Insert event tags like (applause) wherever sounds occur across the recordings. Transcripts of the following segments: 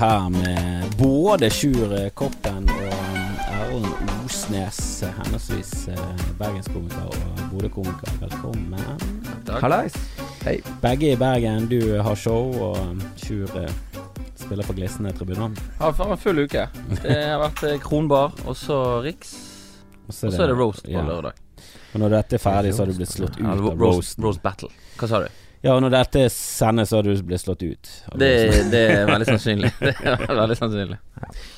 her med både Sjur Koppen og Erlend Osnes, henholdsvis eh, bergenskomiker og Bodø-komiker. Velkommen. Hallais. Hei. Begge i Bergen. Du har show, og Sjur eh, spiller på Glissende tribunal. Ja, for en full uke. Det har vært eh, Kronbar, og så Riks, og så er det roast på ja. lørdag. Og når dette er ferdig, så har du blitt slått ut Ja, av roast, roast battle. Hva sa du? Ja, og når dette sendes, så har du blitt slått ut. Det, (laughs) (laughs) det er veldig sannsynlig. Det er veldig sannsynlig.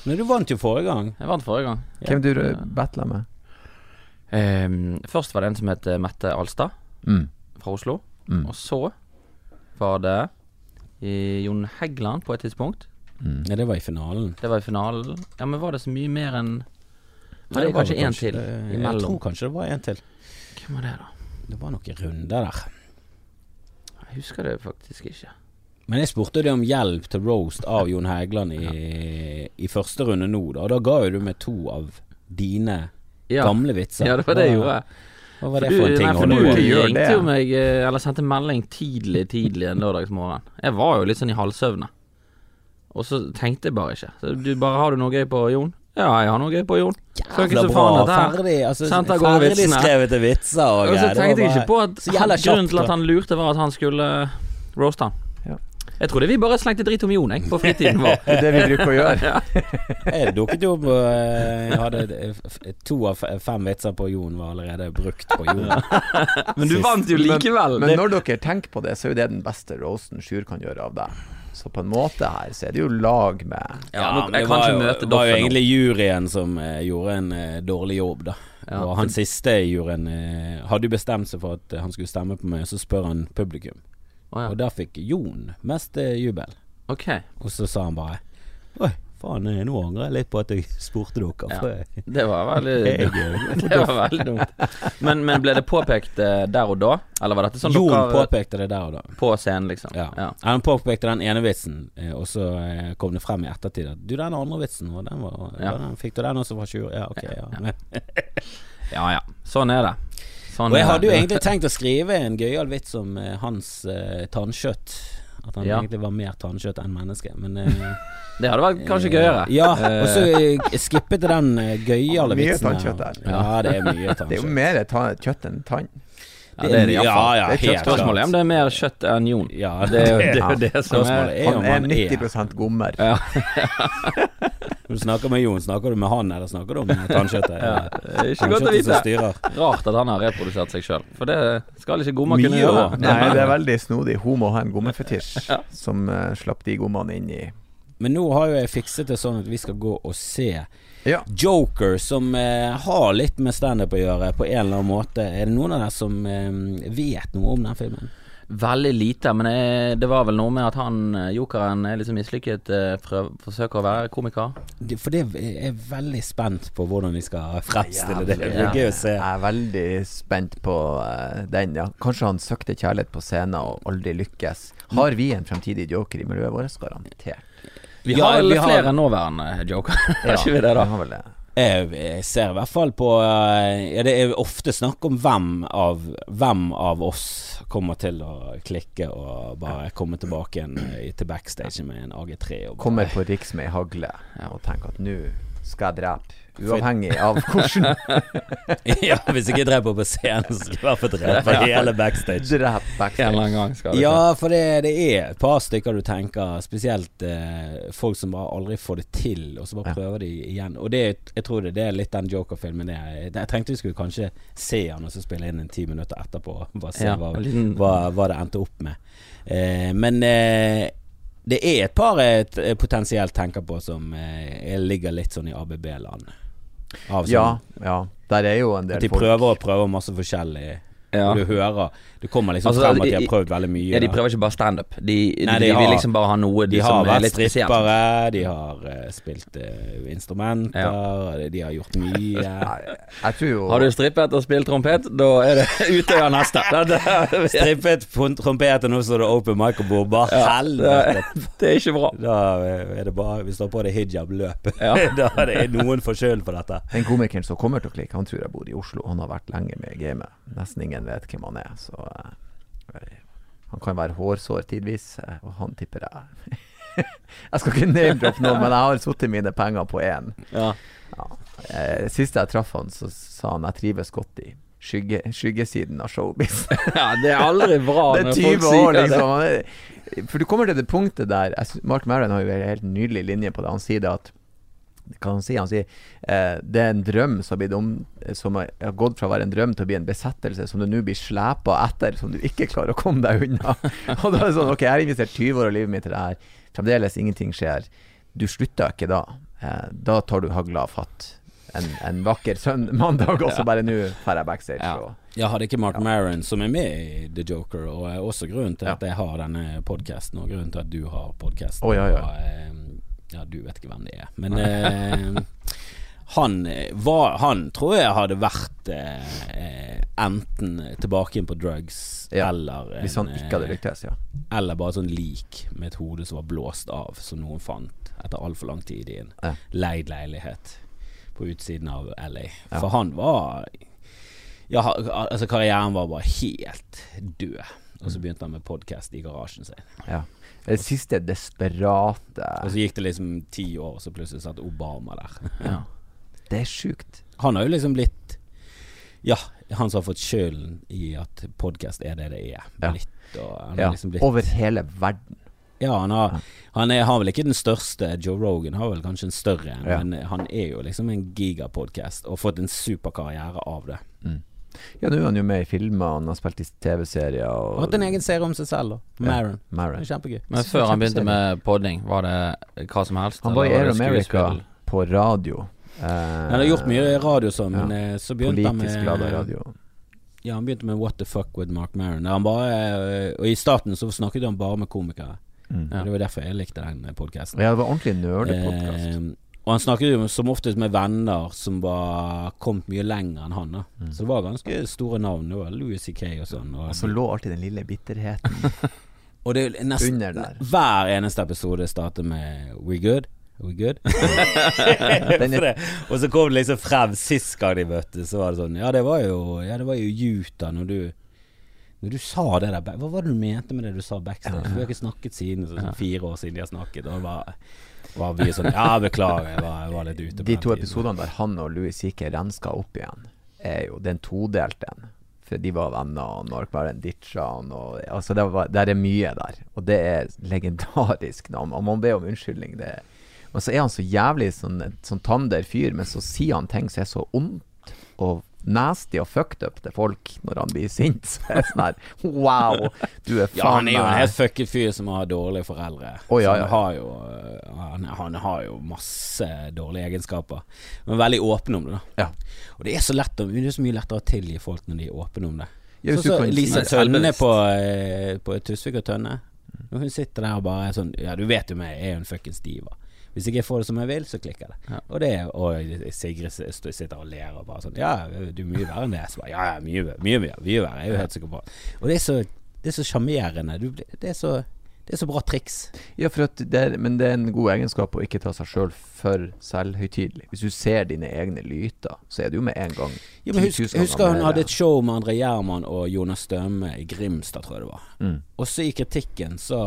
Men du vant jo forrige gang. Jeg vant forrige gang. Hvem du battla med? Um, først var det en som het eh, Mette Alstad Mm. fra Oslo. Mm. Og så var det eh, Jon Heggeland på et tidspunkt. Mm. Ja, det var i finalen. Det var i finalen. Ja, men var det så mye mer enn Nei, det var kanskje én til det- Jeg tror kanskje det var en til. Hvem var det, da? Det var noen runder der. Jeg husker det faktisk ikke. Men jeg spurte deg om hjelp til roast av Jon Hægeland i, i første runde nå, da. Og da ga jo du meg to av dine Ja, gamle vitser. ja det var det jeg gjorde. Hva var det du, for en ting nei, for du ringte jo meg, eh, eller sendte melding tidlig, tidlig en lørdagsmorgen. Jeg var jo litt sånn i halvsøvne. Og så tenkte jeg bare ikke. Så du bare Har du noe gøy på Jon? Ja, jeg har noe gøy på Jon. Jævla bra. faen. Ferdig, altså, ferdig vitsene. skrevete vitser og Og så greier. Det tenkte jeg ikke på at han, grunnen til at han lurte, var at han skulle roaste han. Ja. Jeg trodde vi bare slengte dritt om Jon, jeg, på fritiden vår. (laughs) Det er det vi bruker å gjøre. (laughs) Jeg dukket jo opp eh, Jeg hadde eh, To av fem vitser på Jon var allerede brukt på Jon. (laughs) Men du Sist. vant jo likevel. Men men når dere tenker på det, så er jo det den beste roasten Sjur kan gjøre av deg. Så på en måte her, så er det jo lag med ja, men det var jo, det var jo egentlig juryen som uh, gjorde en uh, dårlig jobb, da. Ja, og han siste i juryen uh, hadde jo bestemt seg for at han skulle stemme på meg, så spør han publikum. Å, Og der fikk Jon mest jubel. Ok. Og så sa han bare Oi, faen, eh, nå angrer jeg litt på at jeg (laughs) spurte dere. Ja. Det var veldig (laughs) eh, (laughs) Det var veldig dumt. Men, men ble det påpekt eh, der og da? Eller var dette sånn Jon dere påpekte det der og da. På scenen, liksom? Ja. ja. Han påpekte den ene vitsen, eh, og så eh, kom det frem i ettertid at Du, den andre vitsen, og den var, Ja. den, Fikk du den også fra Sjur? Ja, ok, ja. Ja ja. Sånn er det. Sånn og jeg hadde jo egentlig tenkt å skrive en gøyal vits om eh, hans eh, tannkjøtt. At han Ja. egentlig var mer tannkjøtt enn menneske. Men eh, (laughs) Det hadde vært kanskje gøyere. Ja, Eh, og så eh, skippet jeg den gøyale gøyale Mye tannkjøtt der. Ja, det er mye (laughs) Det er jo mer ta kjøtt enn tann. Ja, det er det iallfall. ja, Det er helt. Spørsmålet er om det er mer kjøtt enn Jon. Ja, (laughs) Det er jo det, Ja. det som Spørsmålet er om Han er han er 90 gommer. ja, (laughs) Når du snakker med Jon, snakker du med han, eller snakker du om tannkjøttet? ja, Ikke godt å vite. Rart at han har reprodusert seg sjøl, for det skal ikke gommer kunne gjøre. Nei, det er veldig snodig. Hun må ha en gommefetisj Ja. som uh, slapp de gommene inn i Men nå har jo jeg fikset det sånn at vi skal gå og se Ja. Joker, som eh, har litt med standup å gjøre, på en eller annen måte. Er det noen av dere som eh, vet noe om den filmen? Veldig lite, men jeg, det var vel noe med at han eh, jokeren er liksom mislykket, eh, prøv, forsøker å være komiker. For det jeg er veldig spent på hvordan de skal fremstille det. Det blir gøy å se. Jeg er veldig spent på eh, den, ja. Kanskje han søkte kjærlighet på scenen og aldri lykkes. Har vi en fremtidig joker i miljøet vårt? Garantert. Vi Ja, har vel vi har- flere nåværende joker, (laughs) har ikke vi det, da? har vel det. Jeg, jeg ser i hvert fall på eh, ja, Det er ofte snakk om hvem av, hvem av oss kommer til å klikke og bare komme tilbake igjen eh, til backstage med en AG3. Og bare, Kommer på Riks med ei hagle og tenker at nå skal jeg drepe. Uavhengig av hvordan (laughs) ja, Hvis ikke jeg dreper på scenen, så skal jeg i hvert fall drepe hele backstage. drep backstage. gang skal Ja, for det, det er et par stykker du tenker Spesielt eh, folk som bare aldri får det til, og så bare Ja. prøver de igjen. Og det, jeg tror det, det er litt den Joker-filmen er. Jeg tenkte vi skulle kanskje se han og så spille inn en ti minutter etterpå. Bare se Ja, hva, hva, hva det endte opp med. Eh, men eh, det er et par jeg potensielt tenker på som eh, ligger litt sånn i ABB-land. Av Ja, sånn- ja. Der er jo en del At de folk prøver og prøver masse forskjellig. Ja. Og du hører Det kommer liksom Altså, frem at de har prøvd veldig mye. Ja, de prøver ikke bare standup. De, Nei, de, de de vil liksom bare ha noe De har vært strippere, de har uh, spilt uh, instrumenter, de har gjort mye. (laughs) Nei, Jeg tror jo Har du strippet og spilt trompet, da er det (laughs) Utøya neste. (laughs) Strippet trompet, og nå står det open mic og bobber. Ja, Helvete! Det er ikke bra. Da er det bare Vi står på det hijab-løpet. Ja. da er det noen skylden for dette. Den komikeren som kommer til å klikke, han tror jeg bor i Oslo. Han har vært lenge med gamet. Nesten ingen vet hvem han er. Så eh, han kan være hårsår tidvis, eh, og han tipper jeg (laughs) Jeg skal ikke name-droppe noen, men jeg har sittet mine penger på én. Ja. Eh, sist jeg traff han, så sa han jeg trives godt i skygge, skyggesiden av showbiz. (laughs) Ja, det er aldri bra (laughs) det er når 20 folk sier år, liksom. For du kommer til det punktet der Mark Maron har jo en helt nydelig linje på det. Han sier det at Hva han sier Han sier eh, det er en drøm som har, om, som har gått fra å være en drøm til å bli en besettelse som du nå blir slepa etter, som du ikke klarer å komme deg unna. (laughs) Og da er det sånn Ok, jeg har investert 20 år av livet mitt i det her. Fremdeles ingenting skjer. Du slutter ikke da. Eh, da tar du hagla fatt. En, en vakker sønn mandag, og så bare nå drar jeg backstage. Ja. Og, Jeg hadde ikke Mark Maron, som er med i The Joker, og er også grunnen til Ja. at jeg har denne podkasten, og grunnen til at du har podkasten. Oh, ja, ja. Ja, du vet ikke hvem det er, men eh, (laughs) han eh, var Han tror jeg hadde vært eh, eh, enten tilbake inn på drugs Ja, eller hvis han ikke hadde eh, lyktes, ja. Eller bare sånn lik med et hode som var blåst av, som noen fant etter altfor lang tid i en Ja. leid leilighet på utsiden av LA. Ja. For han var Ja, altså karrieren var bare helt død. Og Mm. så begynte han med podkast i garasjen sin. ja. Det siste desperate Og så gikk det liksom ti år, og så plutselig satt Obama der. (laughs) ja. Det er sjukt. Han har jo liksom blitt Ja, han som har fått skylden i at podkast er det det er. Blitt, og han Ja. liksom blitt Over hele verden. Ja, han har, han er, har vel ikke den største. Joe Rogan har vel kanskje en større en, Ja. men han er jo liksom en gigapodkast og fått en superkarriere av det. Ja, nå er han jo med i filmer, han har spilt i TV-serier og har hatt en egen serie om seg selv, da. Maron. Ja, Maron. kjempegøy. Men før han begynte med podding, var det hva som helst? Han var i Air America på radio. Eh, Han har gjort mye radio sånn, men ja. eh, så begynte han Politisk med ladet radio. Ja, han begynte med What the fuck with Mark Maron. Bare, eh, og i starten så snakket han bare med komikere. Mm. Det var derfor jeg likte den podkasten. Ja, det var ordentlig nerdepodkast. Eh, og han snakket jo som oftest med venner som var kommet mye lenger enn han. da Så det var ganske store navn. Det var Louis C.K. og sånn. Og, og så lå alltid den lille bitterheten (laughs) og det er nesten hver eneste episode starter med We good? We good? (laughs) (laughs) Og så kom det liksom frem sist gang de møttes, så var det sånn Ja, det var jo Ja, det var jo Utah når du Når du sa det der Hva var det du mente med det du sa backstage? Vi har ikke snakket siden så, så fire år siden de har snakket, og det var, vi sånn Ja, beklager, jeg var, jeg var litt ute på de to episodene der han og Louis C.K. renska opp igjen, er jo den todelte en. For de var venner, og når hver en ditcha han, og Altså, det var, der er mye der. Og det er legendarisk. Og man ber om unnskyldning. Det Men så er han så jævlig sånn, sånn tander fyr, men så sier han ting som er så ondt og nasty og fucked up til folk når han blir sint. (laughs) Så er sånn her Wow, du er faen (laughs) Ja, han er jo en helt fucket fyr som har dårlige foreldre. Oh, ja, ja. han har jo øh, han, han har jo masse dårlige egenskaper, men veldig åpen om det, da. Ja. Og det er så lett det er så mye lettere å tilgi folk når de er åpne om det. Så Sånn som kan Lise Tønne på, eh, på Tusvik og Tønne. Når hun sitter der og bare er sånn Ja, du vet jo meg, jeg er jo en fuckings diva. Hvis ikke jeg får det som jeg vil, så klikker det. Ja. Og det Og Sigrid sitter og ler og bare sånn Ja, du er mye verre enn det. Så bare, ja, ja, mye, mye, mye, mye verre. Jeg er jo helt sikker på Og det er så Det er så sjarmerende. Det er så Det er så bra triks. Ja, det er, men det er en god egenskap å ikke ta seg sjøl for selvhøytidelig. Hvis du ser dine egne lyter, så er det jo med en gang ja, men husk, 000 husker hun hadde et show med André Gjerman og Jonas Støme i Grimstad, tror jeg det var. Mm. Og så i kritikken så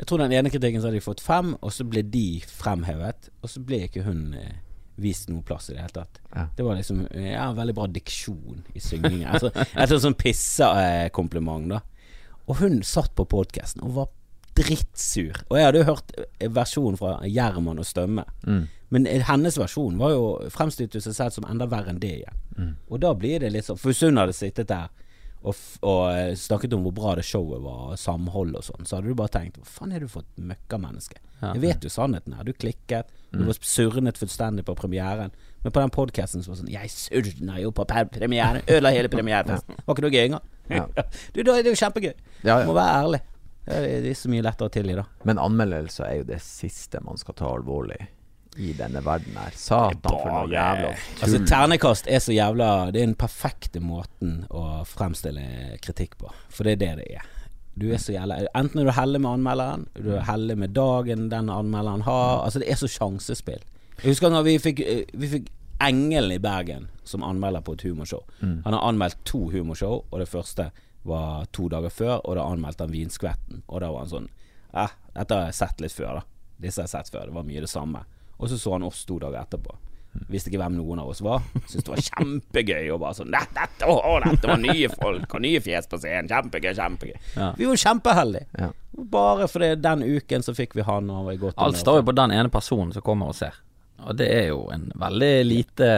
Jeg tror den ene kritikken så hadde de fått fem, og så ble de fremhevet. Og så ble ikke hun eh, vist noe plass i det hele tatt. Ja. Det var liksom Ja, veldig bra diksjon i syngingen. Altså, et sånt pissekompliment, da. Og hun satt på podkasten og var drittsur. Og jeg hadde jo hørt eh, versjonen fra Gjerman og Stømme. Mm. Men eh, hennes versjon var jo fremstilte seg selv som enda verre enn det igjen. Mm. Og da blir det litt sånn For hvis hun hadde sittet der og, og eh, snakket om hvor bra det showet var, samhold og sånn, så hadde du bare tenkt Hva faen er du for et møkkamenneske? Ja. Jeg vet jo sannheten her. Du klikket. Du var surnet fullstendig på premieren. Men på den podkasten så var det sånn Jeg surna jo på premieren. Ødela hele premierefesten. Var ikke noe gøy engang. Ja. (laughs) du, da er det jo kjempegøy. Ja, Må være ærlig. Det er, det er så mye lettere å tilgi, da. Men anmeldelser er jo det siste man skal ta alvorlig i denne verden her. Satan for noe jævla Altså. Ternekast er så jævla Det er den perfekte måten å fremstille kritikk på. For det er det det er. Du er så jævla Enten er du heldig med anmelderen, du er heldig med dagen den anmelderen har. Altså Det er så sjansespill. Jeg husker en gang vi fikk, vi fikk Engelen i Bergen som anmelder på et humorshow. Han har anmeldt to humorshow, og det første var to dager før, og da anmeldte han Vinskvetten. Og da var han sånn eh, dette har jeg sett litt før, da. Disse har jeg sett før. Det var mye det samme. Og så så han oss to dager etterpå. Visste ikke hvem noen av oss var. Syntes det var kjempegøy. Og bare sånn dette, dette, å, dette var nye folk og nye fjes på scenen. Kjempegøy, kjempegøy. Ja. Vi var kjempeheldige. Ja. Bare fordi den uken så fikk vi han, og han var i godt Alt står jo på den ene personen som kommer og ser. Og det er jo en veldig lite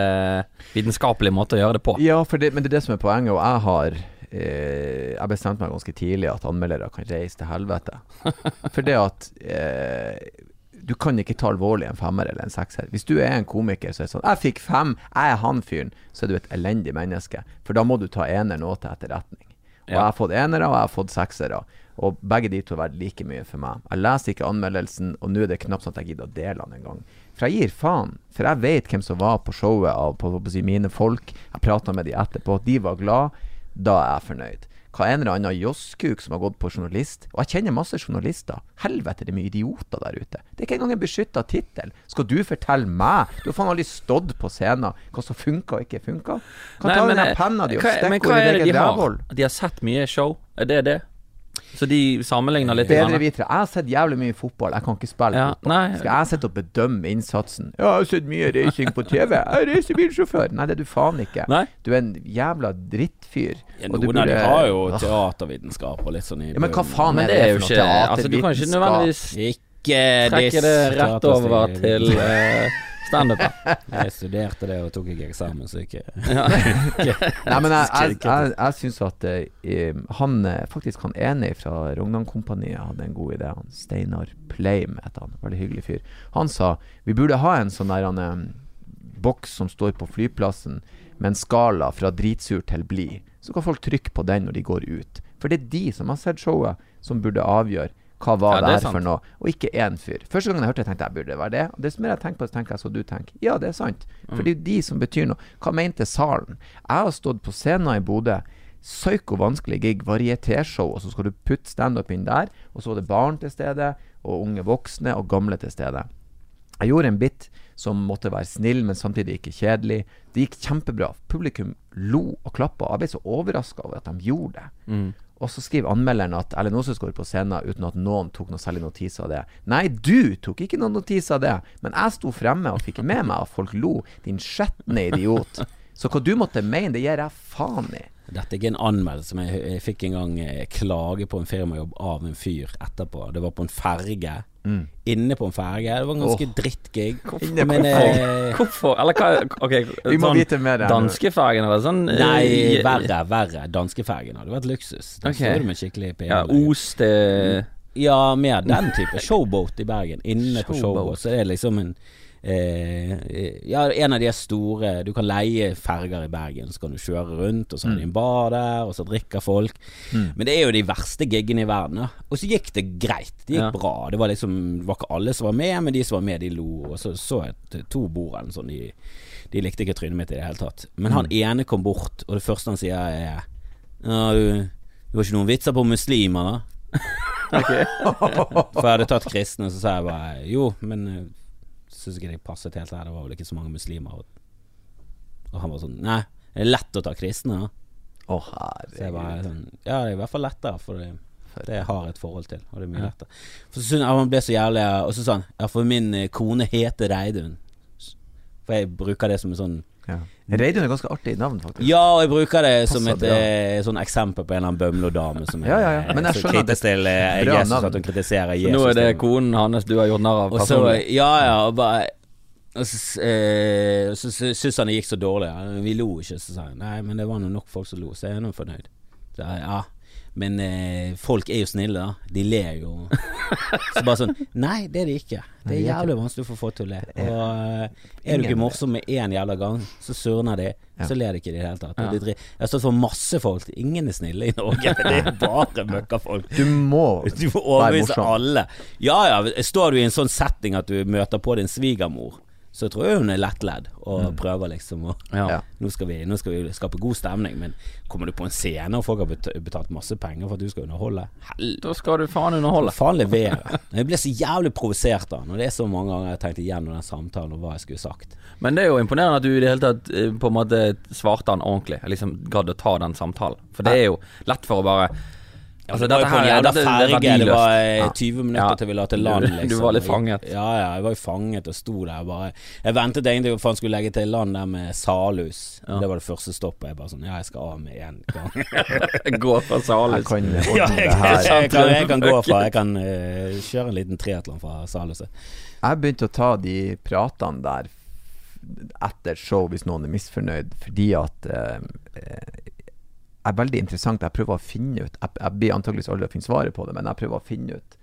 vitenskapelig måte å gjøre det på. Ja, for det, men det er det som er poenget, og jeg har eh, Jeg bestemte meg ganske tidlig at anmeldere kan reise til helvete. (laughs) For det at eh, Du kan ikke ta alvorlig en femmer eller en sekser. Hvis du er en komiker så er det sånn 'Jeg fikk fem, jeg er han fyren', så er du et elendig menneske. For da må du ta eneren nå til etterretning. Og jeg har fått enere, og jeg har fått seksere. Og begge de to har vært like mye for meg. Jeg leser ikke anmeldelsen, og nå er det knapt sånn at jeg gidder å dele den engang. For jeg gir faen. For jeg vet hvem som var på showet av på, på, på, mine folk. Jeg prata med de etterpå. De var glad. Da er jeg fornøyd. Hva en eller annen josskuk som har gått på journalist. Og jeg kjenner masse journalister. Helvete, det er mye idioter der ute. Det er ikke engang en beskytta tittel. Skal du fortelle meg Du har faen aldri stått på scenen hva som funka og ikke funka. Kan Nei, ta men, den eh, penna di og stikke henne i ditt har? De har sett mye show? Er det det? Så de sammenligner litt? Bedre vitere. Jeg har sett jævlig mye fotball. Jeg kan ikke spille Ja, fotball. nei. Skal jeg sitte og bedømme innsatsen? Ja, jeg har sett mye racing på TV. Jeg er racerbilsjåfør. Nei, det er du faen ikke. Nei? Du er en jævla drittfyr. Ja, noen av de har jo teatervitenskap og litt sånn i Ja, men hva faen Men er det det, er for ikke teatervitenskap? Altså, du kan ikke nødvendigvis Ikke trekke det rett over til uh, standup. (laughs) Jeg studerte det og tok ikke eksamen, så ikke (laughs) Nei, men jeg, jeg, jeg, jeg syns at uh, han eh, faktisk han ene fra Rognan-kompaniet hadde en god idé. Han Steinar Pleim heter han. Veldig hyggelig fyr. Han sa vi burde ha en sånn der han, um, boks som står på flyplassen med en skala fra dritsur til blid. Så kan folk trykke på den når de går ut. For det er de som har sett showet, som burde avgjøre hva var Ja, det er her for noe, og ikke én fyr. Første gangen jeg hørte det, tenkte jeg burde det være det. Og Dess mer jeg tenker på det, tenker jeg så du tenker. Ja, det er sant. For det er jo de som betyr noe. Hva mente salen? Jeg har stått på scenen i Bodø. Psyko vanskelig gig, varietéshow, og så skal du putte standup inn der. Og så var det barn til stede, og unge voksne, og gamle til stede. Jeg gjorde en bit som måtte være snill, men samtidig ikke kjedelig. Det gikk kjempebra. Publikum lo og klappa. Jeg ble så overraska over at de gjorde det. Og så skriver anmelderen at Erlend Osnes går på scenen uten at noen tok noe særlig notis av det. Nei, du tok ikke noen notis av det, men jeg sto fremme og fikk med meg at folk lo. Din skjetne idiot. Så hva du måtte mene, det gir jeg faen i. Dette er ikke en anmeldelse, men jeg, jeg fikk en gang eh, klage på en firmajobb av en fyr etterpå. Det var på en ferge. Inne på en ferge. Det var en ganske drittgig. Hvorfor? Men, eh, (laughs) Hvorfor? Eller hva okay, Vi må sånn vite mer. nå. Danskefergen eller sånn? eh, Nei, verre, verre. Danskefergen hadde vært luksus. Der okay. står du med skikkelig PA. Ja, Os til Ja, mer den type. Showboat i Bergen. Inne på Showboat. showboat. Så det er liksom en Ja, en av de store Du kan leie ferger i Bergen, så kan du kjøre rundt, og så har de en bar der, og så drikker folk. Men det er jo de verste giggene i verden. Og så gikk det greit. Det gikk Ja. bra. Det var liksom Det var ikke alle som var med, men de som var med, de lo. Og så så jeg to bord eller sånn. De, de likte ikke trynet mitt i det hele tatt. Men han ene kom bort, og det første han sier, er ja, du, du har ikke noen vitser på muslimer, da? (laughs) (laughs) For jeg hadde tatt kristne, så sa jeg bare jo, men uh, syns ikke det passet helt her. Det var vel ikke så mange muslimer. Og, han var sånn Nei, det er lett å ta kristne, da. Å, bare herregud. sånn Ja, det er i hvert fall lettere, for det, det jeg har et forhold til, og det er mye lettere. For så han ble så jævlig Og så sa han Ja, for min eh, kone heter Reidun. For jeg bruker det som en sånn Ja. Reidun er ganske artig navn, faktisk. Ja, og jeg bruker det som et bra. eh, sånn eksempel på en eller annen bømlo-dame som Ja, ja, ja. Men jeg skjønner at kritisk til eh, bra Jesus navn. at hun kritiserer Så Jesus. nå er det konen hans du har gjort narr av Og så, personlig? ja, ja, og bare og så, eh, syntes han det gikk så dårlig. Vi lo ikke, så sa han. nei, men det var nok folk som lo, så jeg er nå fornøyd. Så ja, men eh, folk er jo snille, da. De ler jo. Så bare sånn Nei, det er de ikke. Det er jævlig vanskelig for å få folk til å le. Og eh, er du ikke morsom med én jævla gang, så surner de. Så ler de ikke i det hele tatt. Jeg har stått for masse folk. Ingen er snille i Norge. (laughs) Det er bare møkkafolk. Du må Du må overbevise alle. Ja ja, står du i en sånn setting at du møter på din svigermor, så tror jeg hun er lettledd og prøver liksom å Ja. Ja. nå, skal vi, nå skal vi skape god stemning, men kommer du på en scene og folk har betalt masse penger for at du skal underholde Hell. Da skal du faen underholde. Faen levere. Jeg ble så jævlig provosert da, når det er så mange ganger jeg har tenkt igjennom den samtalen og hva jeg skulle sagt. Men det er jo imponerende at du i det hele tatt eh, på en måte svarte han ordentlig. Liksom gadd å ta den samtalen. For det er jo lett for å bare Altså, det var jo på en jævla er ferge. Det var eh, 20 minutter Ja. til vi la til land, Du- liksom. du var litt fanget. Ja, ja, jeg var jo fanget og sto der bare Jeg ventet egentlig på at han skulle legge til land der med Salhus. Ja. Det var det første stoppet. Jeg bare sånn Ja, jeg skal av med én gang. (laughs) Gå fra Jeg Salhus. (laughs) kan ja, jeg, jeg, kan, jeg kan gå fra Jeg kan uh, kjøre en liten triatlon fra Salhuset. Jeg begynte å ta de pratene der etter show, hvis noen er misfornøyd, fordi at eh, eh, er veldig interessant. Jeg prøver å finne ut Jeg, jeg blir antakeligvis aldri å finne svaret på det, men jeg prøver å finne ut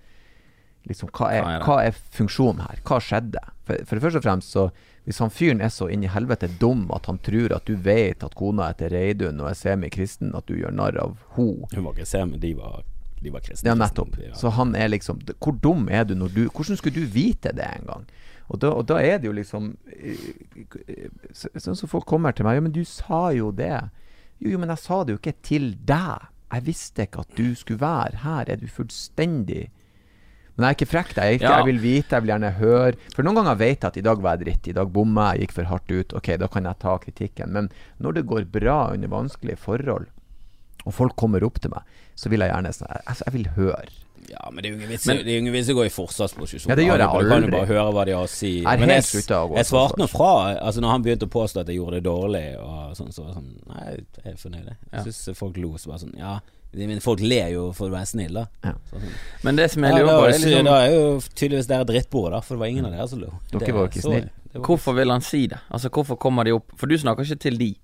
liksom, hva, er, Hva er funksjonen her? Hva skjedde? For, for det første og fremst, så hvis han fyren er så inn i helvete dum at han tror at du vet at kona heter Reidun og er semikristen, at du gjør narr av ho Hun var ikke semi, de var, de var kristne. ja, nettopp. Var- Så han er liksom Hvor dum er du når du Hvordan skulle du vite det en gang? Og da, og da er det jo liksom Sånn som folk kommer til meg Ja, men du sa jo det. Jo, jo, men jeg sa det jo ikke til deg. Jeg visste ikke at du skulle være her. Er du fullstendig Men jeg er ikke frekk. Jeg, Ja. jeg vil vite, jeg vil gjerne høre. For noen ganger vet jeg at i dag var jeg dritt. I dag bomma jeg, gikk for hardt ut. Ok, da kan jeg ta kritikken. Men når det går bra under vanskelige forhold, og folk kommer opp til meg, så vil jeg gjerne Altså, jeg vil høre. Ja, men det er jo ingen vits, Men- det er jo ingen vits å gå i forsvarsposisjon. Ja, det gjør jeg Du kan jo bare høre hva de har å si. Jeg er Men helt jeg, å gå jeg svarte nå fra Altså Når han begynte å påstå at jeg gjorde det dårlig, og sånn, så var sånn Nei, jeg er fornøyd. jeg. Ja. Jeg syns folk lo. Så bare sånn Ja, men folk ler jo for å være snill, da. Ja. Så, sånn. Men det som jeg lurer på, er er liksom da er jo tydeligvis dere drittbord, da. For det var ingen av dere som lo. Dere var jo ikke snille. snill. Hvorfor vil han si det? Altså Hvorfor kommer de opp For du snakker ikke til de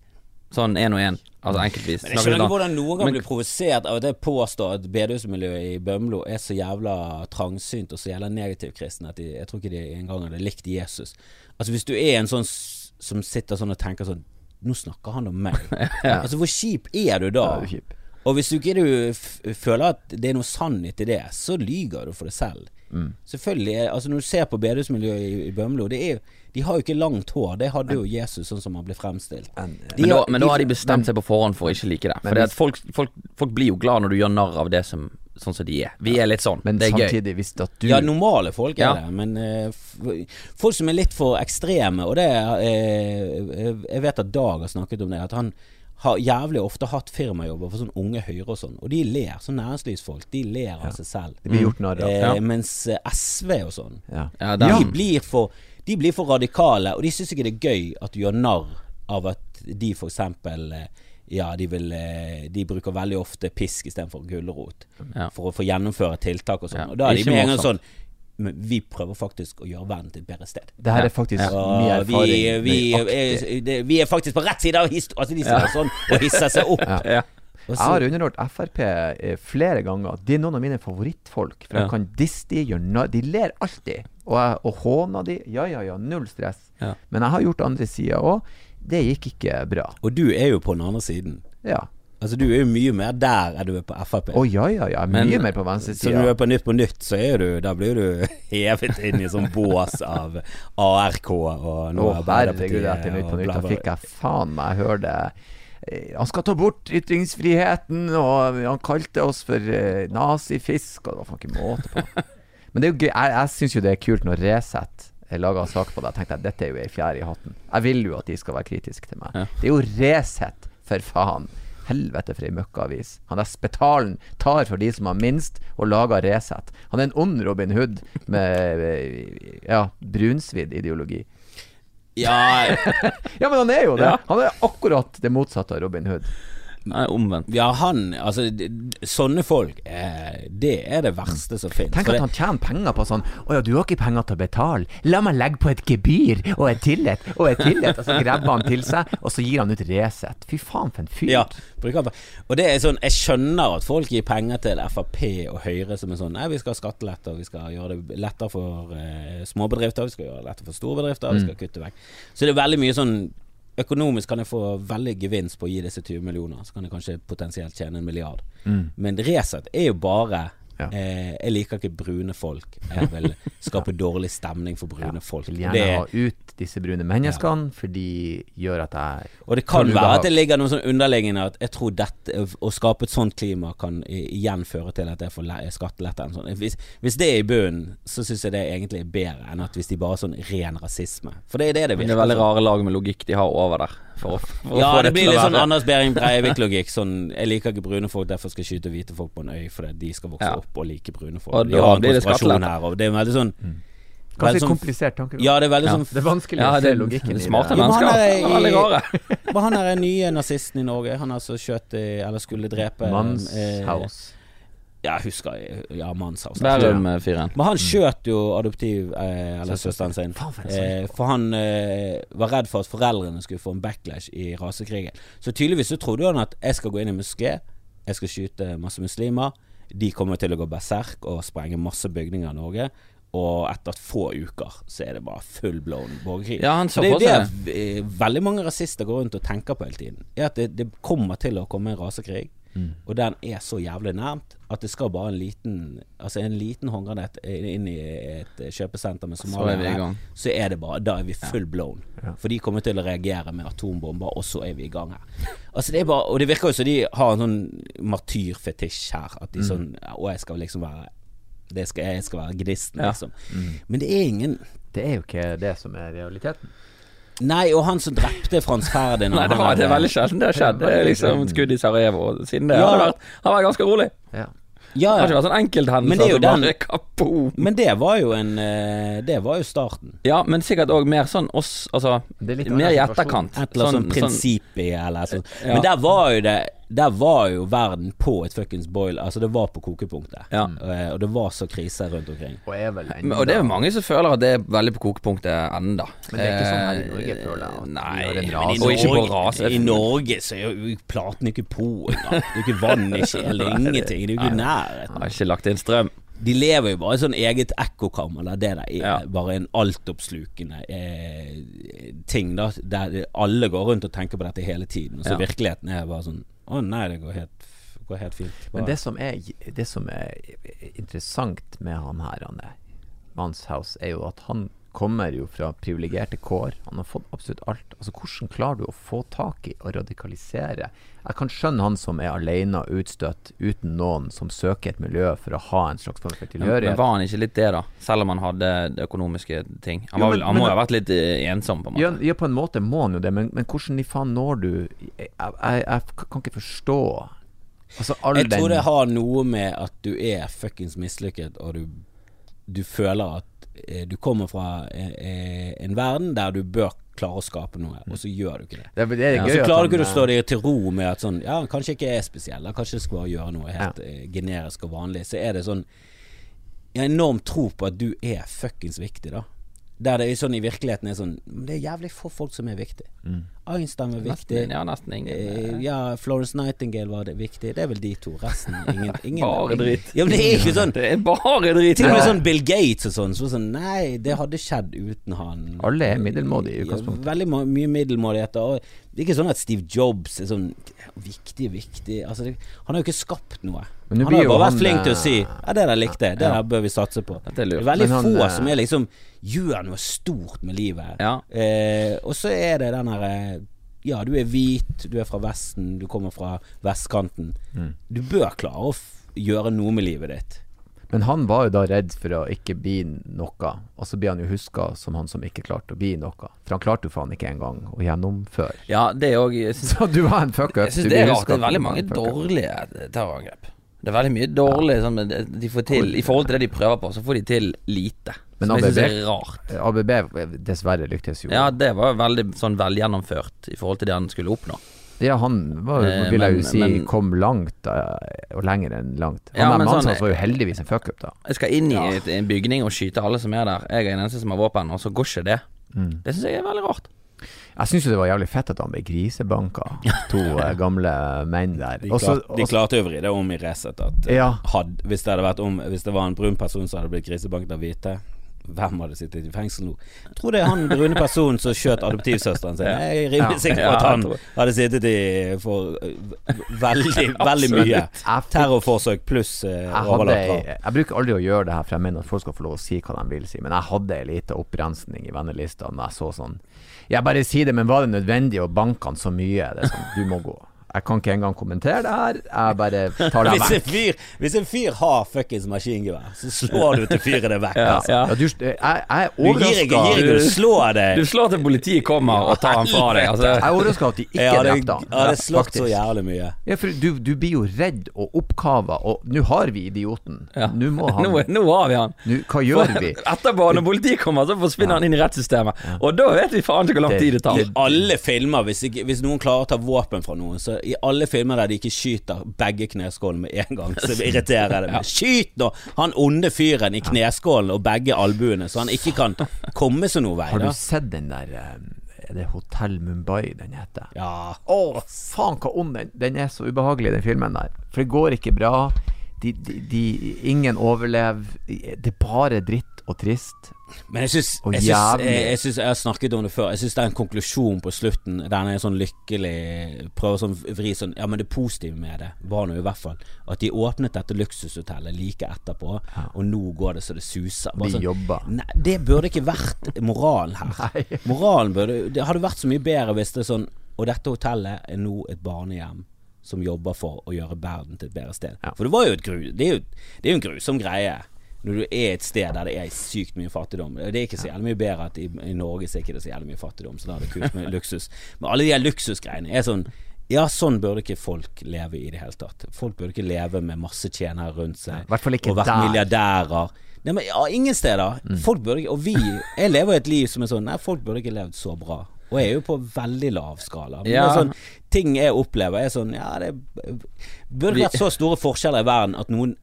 Sånn én og én, altså enkeltvis. Men jeg skjønner ikke hvordan noen kan bli provosert av at jeg påstår at bedehusmiljøet i Bømlo er så jævla trangsynt og så jævla negativkristne at de, jeg tror ikke de engang hadde likt Jesus. Altså Hvis du er en sånn som sitter sånn og tenker sånn Nå snakker han om meg. (laughs) Altså Hvor kjip er du da? Ja, det er kjip. Og hvis du ikke du f føler at det er noe sannhet i det, så lyger du for deg selv. Mm. Selvfølgelig, er- altså Når du ser på bedehusmiljøet i, i Bømlo, det er jo de har jo ikke langt hår. Det hadde jo Jesus, sånn som han ble fremstilt. Men, De Men da, har- men da har de bestemt seg på forhånd for å ikke like det. Men For hvis- folk, folk, folk blir jo glad når du gjør narr av det som sånn som de er. Vi er litt sånn. men det er gøy. samtidig, hvis at du Ja, normale folk er Ja. det, men uh, folk som er litt for ekstreme, og det eh, Jeg vet at Dag har snakket om det, at han har jævlig ofte hatt firmajobber for sånn unge Høyre og sånn, og de ler. Sånn næringslivsfolk, de ler av seg selv. Det blir gjort narr av. Eh, Ja. Mens eh, SV og sånn, Ja. Ja, de, blir for, de blir for radikale, og de syns ikke det er gøy at du gjør narr av at de eksempel eh, ja, de, vil, eh, de bruker veldig ofte pisk istedenfor gulrot Ja. for å få gjennomføre tiltak og sånn. Ja, Og da er de med en gang sånn Men vi prøver faktisk å gjøre verden til et bedre sted. Det her er faktisk ja. mye erfaring. vi, vi, er, det, vi er faktisk på rett side av historien. Altså, de sier sånn og hisser seg opp. (laughs) Ja. Ja. Jeg har underholdt Frp eh, flere ganger. De er noen av mine favorittfolk. For Ja. jeg kan disse de, gjør De ler alltid. Og, jeg, og håner de. Ja, ja, ja. Null stress. Ja. Men jeg har gjort andre sider òg. Det gikk ikke bra. og du er jo på den andre siden. Ja. Altså Du er jo mye mer der enn du er på Frp. Å ja, ja, ja. Men- Mye mer på Så når du er på Nytt på Nytt, så er du Da blir du (laughs) hevet inn i sånn bås av ARK og nå herregud, etter Nytt på Nytt, da fikk jeg faen meg høre det. Eh, Han skal ta bort ytringsfriheten, og han kalte oss for eh, nazifisk, og det var faen ikke måte på. (laughs) Men det er jo gøy. Jeg, jeg syns jo det er kult når Resett laga sak på det. Jeg tenkte at dette er jo ei fjær i hatten. Jeg vil jo at de skal være kritiske til meg. Ja. Det er jo Resett, for faen. Helvete for ei møkkaavis. Han der Spetalen tar for de som har minst, og lager Resett. Han er en ond Robin Hood med (laughs) ja, brunsvidd ideologi. Ja, (laughs) Ja, men han er jo det. Han er akkurat det motsatte av Robin Hood. Nei, omvendt. ja, han Altså, sånne folk, eh, det er det verste som finnes. Tenk at han tjener penger på sånn Å ja, du har ikke penger til å betale. La meg legge på et gebyr og et tillit og et tillit. Og så grabber han til seg, og så gir han ut Resett. Fy faen, for en fyr. Ja, og det er sånn Jeg skjønner at folk gir penger til Frp og Høyre som er sånn Nei, vi skal ha skattelette, og vi skal gjøre det lettere for eh, småbedrifter, vi skal gjøre det lettere for storbedrifter, mm. vi skal kutte vekk. Så det er veldig mye sånn Økonomisk kan jeg få veldig gevinst på å gi disse 20 millioner, så kan jeg kanskje potensielt tjene en milliard. Men Resett er jo bare Ja. eh, Jeg liker ikke brune folk. Jeg vil (laughs) skape dårlig stemning for brune folk. Jeg Vil gjerne det- ha ut disse brune menneskene, for de gjør at jeg Og det kan være at det ligger noe sånn underliggende at jeg tror dette å skape et sånt klima kan igjen føre til at jeg får le- skattelette. Sånn. Hvis, hvis det er i bunnen, så syns jeg det egentlig er bedre enn at hvis de bare er sånn ren rasisme. For det er det det Men virker det er veldig rare lag med logikk de har over der. For, å- for å Ja, få det blir litt sånn Anders Behring Breivik-logikk. Sånn, jeg liker ikke brune folk, derfor skal jeg skyte hvite folk på en øy fordi de skal vokse Ja. opp og like brune folk. Og de da har en blir det konspirasjon her, og det er veldig sånn Ganske sånn- komplisert tanke. Ja, det er veldig Ja. sånn Det er vanskelig Ja, å se det logikken i det. Smarte mennesker. er (laughs) han er den nye nazisten i Norge. Han altså skjøt eller skulle drepe eh, Manshaus. Ja, jeg husker Ja, Manshaus. Bærum-fyren. Men han skjøt jo adoptiv eh, Eller søsteren sin. Eh, for han eh, var redd for at foreldrene skulle få en backlash i rasekrigen. Så tydeligvis så trodde han at jeg skal gå inn i moské, jeg skal skyte masse muslimer. De kommer til å gå berserk og sprenge masse bygninger i Norge. Og etter få uker så er det bare full blown borgerkrig. Ja, det er det eh, veldig mange rasister går rundt og tenker på hele tiden. Er at det, det kommer til å komme en rasekrig, Mm. og den er så jævlig nærmt at det skal bare en liten Altså en liten håndgranat inn i et kjøpesenter med Så er somaliere, gang. så er det bare Da er vi full blown. For de kommer til å reagere med atombomber, og så er vi i gang her. Altså det er bare Og det virker jo som de har en sånn martyrfetisj her. At de sånn Å, jeg skal liksom være det skal, Jeg skal være gnisten, Ja. liksom. Men det er ingen Det er jo ikke det som er realiteten. Nei, og han som drepte Frans Ferdinand Nei, det, var, det er veldig sjelden det har skjedd. Det er liksom skudd i Sarajevo. Siden det Ja. har vært, har vært ganske rolig. Ja. Ja, Det har ikke vært sånn enkelthendelse. Men det som bare (laughs) Men det var jo en eh, Det var jo starten. Ja, men sikkert òg mer sånn oss Altså, er mer i etterkant. Et eller annet sånn prinsipp i, eller sånn. Ja. Men der var jo det Der var jo verden på et fuckings boil. Altså, det var på kokepunktet. Ja. Og, og det var så krise rundt omkring. Og er vel Men- Og det er mange som føler at det er veldig på kokepunktet enda. Men det er ikke sånn her i Norge, Eh, føler jeg, Nei, i og ikke på rase. I Norge så er jo platen ikke på engang. Det er jo ikke vann i (laughs) er ingenting. Det er jo ikke i nærheten. Har ikke lagt inn strøm. De lever jo bare i sånn eget ekkokammer der det der er Ja. bare en altoppslukende eh, ting, da. Der alle går rundt og tenker på dette hele tiden. Og så Ja. virkeligheten er bare sånn Å nei, det går helt, går helt fint. Men det som er, det som er interessant med han her, er Manshaus, er jo at han kommer jo fra privilegerte kår. Han har fått absolutt alt. Altså Hvordan klarer du å få tak i og radikalisere? Jeg kan skjønne han som er alene og utstøtt, uten noen, som søker et miljø for å ha en slags form for tilhørighet. men var han ikke litt det, da? Selv om han hadde det økonomiske ting. Han, Jo, men- vel, han men må jo ha vært litt eh, ensom, på en måte. Ja, ja, på en måte må han jo det, men, men hvordan i faen når du Jeg, jeg, jeg kan ikke forstå Altså all Jeg tror det har noe med at du er fuckings mislykket, og du, du føler at du kommer fra eh, eh, en verden der du bør klare å skape noe, og så gjør du ikke det. Det det Ja, så klarer du ikke å stå slå deg til ro med at sånn Ja, kanskje ikke er spesiell, kanskje jeg skal bare gjøre noe helt ja. generisk og vanlig. Så er det sånn Jeg har enorm tro på at du er fuckings viktig, da. Der det er sånn i virkeligheten er sånn det er jævlig få folk som er viktig. Einstein var viktig. Nesten, ja, nesten ingen. Eh, Ja, Florence Nightingale var det viktig. Det er vel de to. Resten (laughs) ingen, ingen Bare dritt. Ja, men det er ikke sånn. Det er bare drit. Til og med sånn Bill Gates og sånn. Så sånn Nei, det hadde skjedd uten han. Alle er middelmådige i Ja, veldig mye middelmådigheter. Og det er ikke sånn at Steve Jobs er sånn viktig, viktig altså, det, Han har jo ikke skapt noe. Han har bare han, vært flink til å eh, si Ja, det der likte jeg. Det der bør vi satse på. Dette er Det er veldig han, få eh, som er liksom gjør noe stort med livet. Ja. Eh, og så er det den herre Ja, du er hvit, du er fra Vesten, du kommer fra vestkanten. Mm. Du bør klare å gjøre noe med livet ditt. Men han var jo da redd for å ikke bli noe, og så blir han jo huska som han som ikke klarte å bli noe. For han klarte jo faen ikke engang å gjennomføre. Ja, det òg (laughs) Så du var en fuck up. jeg synes det er rart. Det er veldig mange dårlige terrorangrep. Det er veldig mye dårlig sånn, de får til I forhold til det de prøver på, så får de til lite. Men Som jeg ABB er rart. ABB dessverre lyktes jo. Ja, det var veldig sånn velgjennomført i forhold til det han skulle oppnå. Ja, han var, Eh, vil jeg jo si, men- kom langt, eh, og lenger enn langt. Han Ja, der men mannen sånn- var jo heldigvis en fuckup, da. Jeg skal inn i et, en bygning og skyte alle som er der. Jeg er den eneste som har våpen, og så går ikke det. Mm. Det syns jeg er veldig rart. Jeg syns jo det var jævlig fett at han ble grisebanka, to eh, (laughs) gamle menn der. De, Også- klarte, de også- klarte å vri det om i Resett. Eh, Ja. hvis, hvis det var en brun person som hadde blitt grisebanket av hvite, hvem hadde sittet i fengsel nå? Jeg tror det er han brune personen som skjøt adoptivsøsteren sin. Jeg er rimelig sikker på at han hadde sittet i for eh, veldig, (laughs) veldig mye. Terrorforsøk pluss drap. jeg bruker aldri å gjøre det her, for jeg mener at folk skal få lov å si hva de vil si. Men jeg hadde ei lita opprensning i vennelista når jeg så sånn Jeg bare sier det, men var det nødvendig å banke han så mye? Sånn, du må gå. Jeg kan ikke engang kommentere det her. Jeg bare tar det Hvis en fyr, hvis en fyr har fuckings maskingevær, så slår du til fyret det vekk. Ja. Altså. Ja, du, jeg, jeg er Du overraska Du, ikke du slår det. Du slår til politiet kommer og tar han fra deg. Altså, Jeg er overraska at de ikke ja, drepte han. Ja, det slått så jævlig mye. Ja, for du, du blir jo redd og oppkava, og nå har vi idioten. ja. Nå må (laughs) han nå, nå har vi han. nå, Hva gjør vi? (laughs) Etterpå, når politiet kommer, så forsvinner han inn i rettssystemet. Og da vet vi faen ikke hvor lang tid det tar. I alle filmer, hvis, ikke, hvis noen klarer å ta våpen fra noen, så i alle filmer der de ikke skyter begge kneskålene med en gang, så irriterer det meg. Skyt nå han onde fyren i kneskålen og begge albuene, så han ikke kan komme seg noen vei. Har du sett den der eh, Er det Hotell Mumbai den heter? Ja. Å, faen hva ond den Den er så ubehagelig, den filmen der. For det går ikke bra. De, de, de, ingen overlever. Det er bare dritt og trist. Men jeg syns jeg, jeg, jeg, jeg har snakket om det før. Jeg syns det er en konklusjon på slutten Den er sånn lykkelig Prøver sånn vri sånn Ja, men det positive med det var nå i hvert fall at de åpnet dette luksushotellet like etterpå, og nå går det så det suser. Bare De sånn, jobber. Nei, det burde ikke vært moralen her. (laughs) Moralen burde Det hadde vært så mye bedre hvis det er sånn Og dette hotellet er nå et barnehjem som jobber for å gjøre verden til et bedre sted. Ja. For det var jo et gru... Det er jo, det er jo en grusom greie. Når du er et sted der det er sykt mye fattigdom. Det er ikke så jævlig mye bedre at i, i Norge så er ikke det så jævlig mye fattigdom, så da er det kult med luksus. Men alle de her luksusgreiene er sånn Ja, sånn burde ikke folk leve i det hele tatt. Folk burde ikke leve med masse tjenere rundt seg. Ikke og vært der. milliardærer. Nei, men ja, ingen steder. Folk burde ikke Og vi Jeg lever et liv som er sånn Nei, folk burde ikke levd så bra. Og jeg er jo på veldig lav skala. Men Ja. det er sånn, ting jeg opplever, er sånn Ja, det burde vært så store forskjeller i verden at noen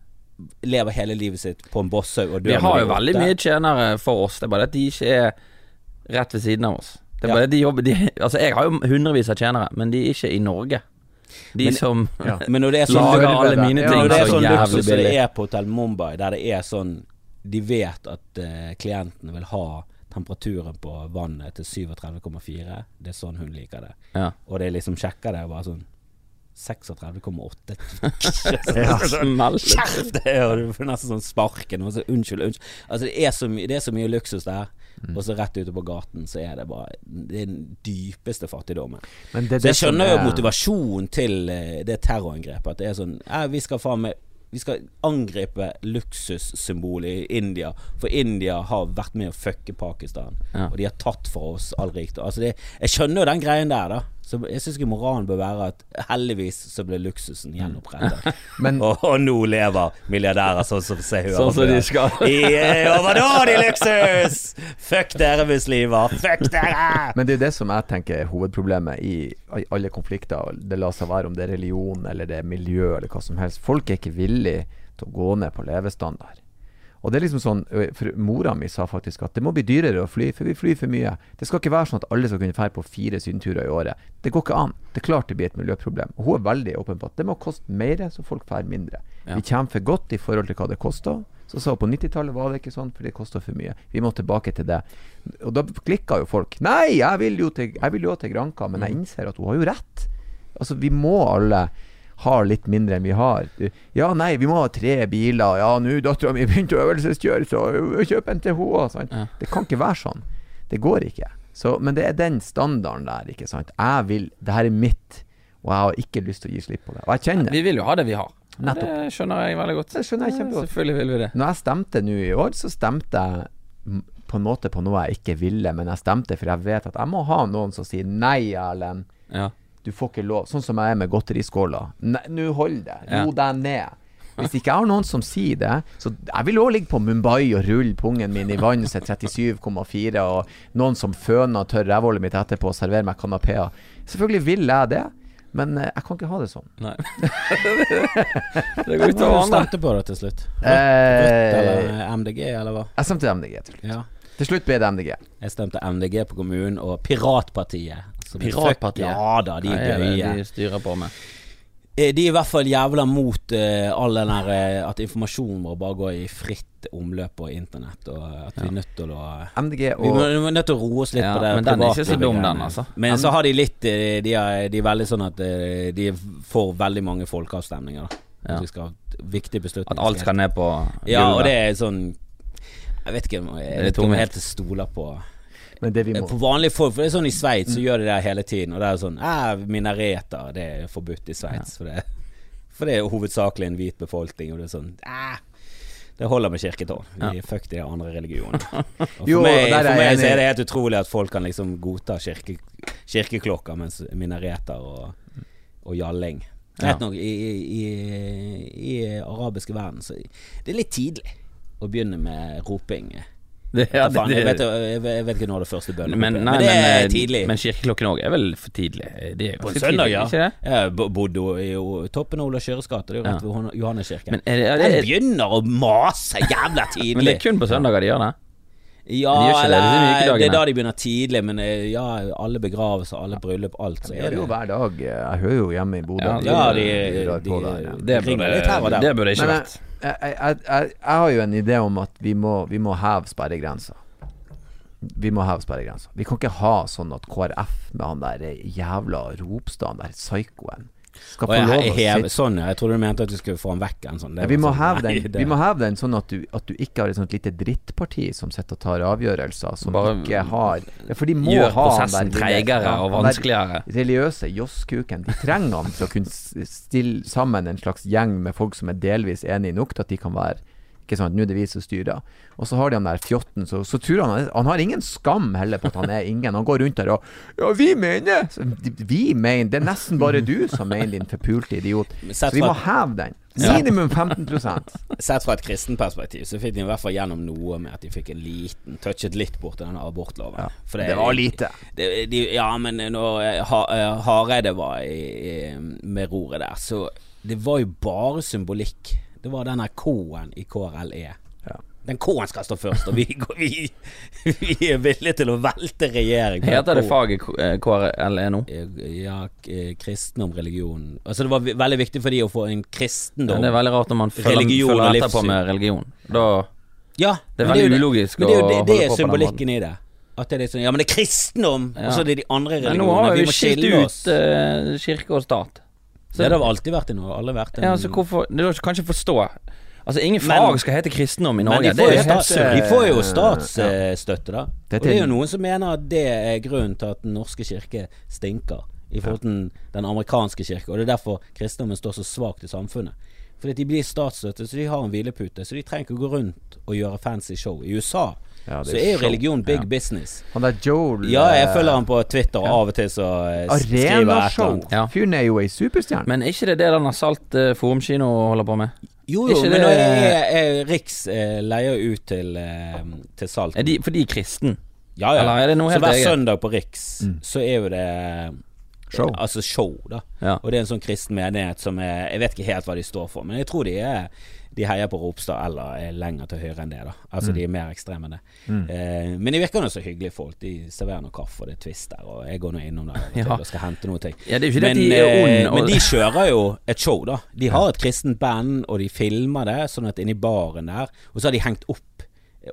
lever hele livet sitt på en bosshaug og dør Vi har jo de veldig mye tjenere for oss. Det er bare det at de ikke er rett ved siden av oss. Det er Ja. bare det de jobber de, Altså, jeg har jo hundrevis av tjenere, men de er ikke i Norge. De Men- som (laughs) Ja. Men når det er sånn lager alle mine ting ja, det er sånn jævlig luksus som det er på Hotell Mumbai, der det er sånn De vet at uh, klientene vil ha temperaturen på vannet til 37,4. Det er sånn hun liker det. Ja. Og det er liksom sjekker det, bare sånn 36,8. Skjerp deg! Det du får nesten sånn sparken. Så, unnskyld, unnskyld. Altså, det er så, det er så mye luksus der. Mm. Og så rett ute på gaten så er det bare Det er den dypeste fattigdommen. Men det er Så jeg skjønner jo er- motivasjonen til eh, det terrorangrepet. At det er sånn ja, Vi skal faen meg vi skal angripe luksussymbolet i India, for India har vært med å fucke Pakistan. Ja. Og de har tatt fra oss all rikdom. Altså det, jeg skjønner jo den greien der, da. Så jeg syns ikke moralen bør være at heldigvis så ble luksusen gjenopprettet. (laughs) Men og, og nå lever milliardærer sånn som seg hør. Sånn som de skal. (laughs) I eh, overdådig luksus! Fuck dere muslimer! Fuck dere! Men det er det som jeg tenker er hovedproblemet i i alle konflikter. Det lar seg være om det er religion eller det er miljø eller hva som helst. Folk er ikke villige til å gå ned på levestandard. Og det er liksom sånn for Mora mi sa faktisk at det må bli dyrere å fly, for vi flyr for mye. Det skal ikke være sånn at alle skal kunne dra på fire sydenturer i året. Det går ikke an. Det er klart det blir et miljøproblem. Og hun er veldig åpen på at det må koste mer, så folk drar mindre. Ja. Vi kommer for godt i forhold til hva det koster. Så sa hun på 90-tallet var det ikke sånn, for det kosta for mye. Vi må tilbake til det. Og da klikka jo folk. Nei, jeg vil jo til, jeg vil jo til Granka, men jeg innser at hun har jo rett. Altså, vi må alle ha litt mindre enn vi har. Ja, nei, vi må ha tre biler. Ja, nå dattera mi begynte å øvelseskjøre, så kjøp en til henne. Ja. Det kan ikke være sånn. Det går ikke. Så, men det er den standarden der, ikke sant. Jeg vil Det her er mitt, og jeg har ikke lyst til å gi slipp på det. Og jeg kjenner Vi vil jo ha det vi har. Nettopp. Det skjønner jeg veldig godt. Det skjønner jeg kjempegodt. Selvfølgelig vil vi det. Når jeg stemte nå i år, så stemte jeg på en måte på noe jeg ikke ville, men jeg stemte for jeg vet at jeg må ha noen som sier nei, Erlend. Ja. Du får ikke lov. Sånn som jeg er med godteriskåla. Nå hold det. Ro deg ned. Hvis ikke jeg har noen som sier det Så jeg vil òg ligge på Mumbai og rulle pungen min i vann til 37,4, og noen som føner tørr rævhullet mitt etterpå og serverer meg kanapeer. Selvfølgelig vil jeg det, men eh, jeg kan ikke ha det sånn. Nei. (laughs) det går utover andre. stemte på det til slutt? Rødt Eh, eller MDG, eller hva? jeg stemte MDG til slutt. Ja. Til slutt ble det MDG. Jeg stemte MDG på kommunen og Piratpartiet. Piratpartiet? Ja da, de er det gøye. de styrer på med? Eh, De er i hvert fall jævla mot uh, all den der uh, at informasjonen vår bare går i fritt omløp på internett, og at vi er nødt til å MDG og vi er nødt til å roe oss litt Ja, på det men den er ikke så dum, den, altså. Men så har de litt eh, De er, de er veldig sånn at eh, de får veldig mange folkeavstemninger. da Ja. At vi skal ha viktige beslutninger. At alt skal ned på Ja, og det er sånn Jeg vet ikke om jeg, vet ikke jeg helt stoler på Men det vi må For vanlige folk, for det er sånn i Sveits, så gjør de det hele tiden. Og det er sånn eh, Minareter, det er forbudt i Sveits. For, det- (laughs) for det er hovedsakelig en hvit befolkning, og det er sånn eh, Det holder med kirketårn. Vi Fuck de andre religionene. (laughs) Og for Jo, meg, for er meg er det helt utrolig at folk kan liksom godta kirke, kirkeklokker, mens minareter og, og jalling Ja. Nok, i, i, i, i arabiske verden så det er litt tidlig å begynne med roping. Det, ja, det, jeg, vet, det, jeg, vet, jeg vet ikke når det første bønnen men, nei, men det er men, tidlig. Men kirkeklokken òg er vel for tidlig? Det er På en søndag, tidlig, ja. Ikke det? Jeg bodde i toppen av Ola Kjøres gate, det er jo rett ved Johan- Johanneskirken. Men er det, er Den begynner å mase jævla tidlig! men det er kun på søndager de gjør det? Ja, de det, eller det er det er da de begynner tidlig, men eh, ja, alle begravelser, alle bryllup, alt, så er det jo hver dag. Jeg hører jo hjemme i Bodø. Ja, Ja, de, de, ja. de ringer litt her og der. det burde ikke vært. Jeg, jeg, jeg, har jo en idé om at vi må, vi må heve sperregrensa. Vi må heve sperregrensa. Vi kan ikke ha sånn at KrF med han der jævla Ropstad, han der psykoen, skal få lov å sitte sånn, ja. Jeg trodde du mente at du skulle få han vekk en sånn. Det Ja, vi, må sånn, nei, den, vi må heve den sånn at du, at du ikke har et sånt lite drittparti som sitter og tar avgjørelser, som Bare ikke har ja, For de må Gjør ha prosessen treigere og vanskeligere De vanskeligere. Religiøse josskuken. De trenger han for å kunne stille sammen en slags gjeng med folk som er delvis enige nok til at de kan være ikke sant, nå er det vi som styrer. Og så har de han der fjotten, så, så tror han Han har ingen skam heller på at han er ingen. Han går rundt der og Ja, vi mener! Så, vi mener Det er nesten bare du som mener, din forpulte idiot. Så vi må heve den. Minimum 15 (laughs) sett fra et kristen perspektiv, så fikk de i hvert fall gjennom noe med at de fikk en liten Touchet litt bort denne abortloven. Ja, For det var lite. Det, de, ja, men når eh, ha, eh, Hareide var i, i, med roret der, så det var jo bare symbolikk. Det var denne K-en i KRLE. Ja. Den K-en skal stå først, og vi, går- vi, vi er villige til å velte regjering. Heter det faget eh, KRLE nå? Ja, k- kristendom, religion Altså Det var veldig viktig for de å få en Ja, kristendom. det er veldig rart når man følger, følger etterpå med religion. Da Ja, Det er veldig ulogisk det er jo å det, holde det på er på den symbolikken i det. At det er sånn Ja, men det er kristendom! Ja. Og så er det de andre Men nå har Vi vi skilt ut uh, kirke og stat. Det har alltid vært i Norge. Alle vært en Ja, altså hvorfor er kan ikke forstå. Altså, ingen Men- fag skal hete kristendom i Men Norge. de Det får, er jo stats, de får jo Ja. statsstøtte, da. Dette Og det er- jo noen som mener at det er grunnen til at Den norske kirke stinker i forhold til den amerikanske kirke. Og det er derfor kristendommen står så svakt i samfunnet. Fordi de blir statsstøtte, så de har en hvilepute. Så de trenger ikke å gå rundt og gjøre fancy show. I USA Ja, det så er jo religion big Ja. business. Han der Joel Ja, jeg eh, følger han på Twitter, og av og til så eh, skriver jeg et eller annet. Ja. Fyren er jo ei superstjerne. Men er ikke det det denne Salt uh, Forumkino holder på med? Jo, jo, men det- er, jeg, Riks uh, leier ut til, uh, til Salt Er de, for de er kristen? Ja, ja. Eller er det noe så helt hver eget? søndag på Riks Mm. så er jo det Show. Altså show, da. Ja. Og det er en sånn kristen menighet som er Jeg vet ikke helt hva de står for, men jeg tror de er De heier på Ropstad eller er lenger til høyre enn det, da. Altså de er mer ekstreme enn det. Mm. Eh, men de virker nå så hyggelige folk. De serverer noe kaffe, og det er twist der, og jeg går nå innom der (laughs) Ja. og skal hente noe ting. Ja, Men, de eh, men de kjører jo et show, da. De har et kristent band, og de filmer det sånn at inni baren der Og så har de hengt opp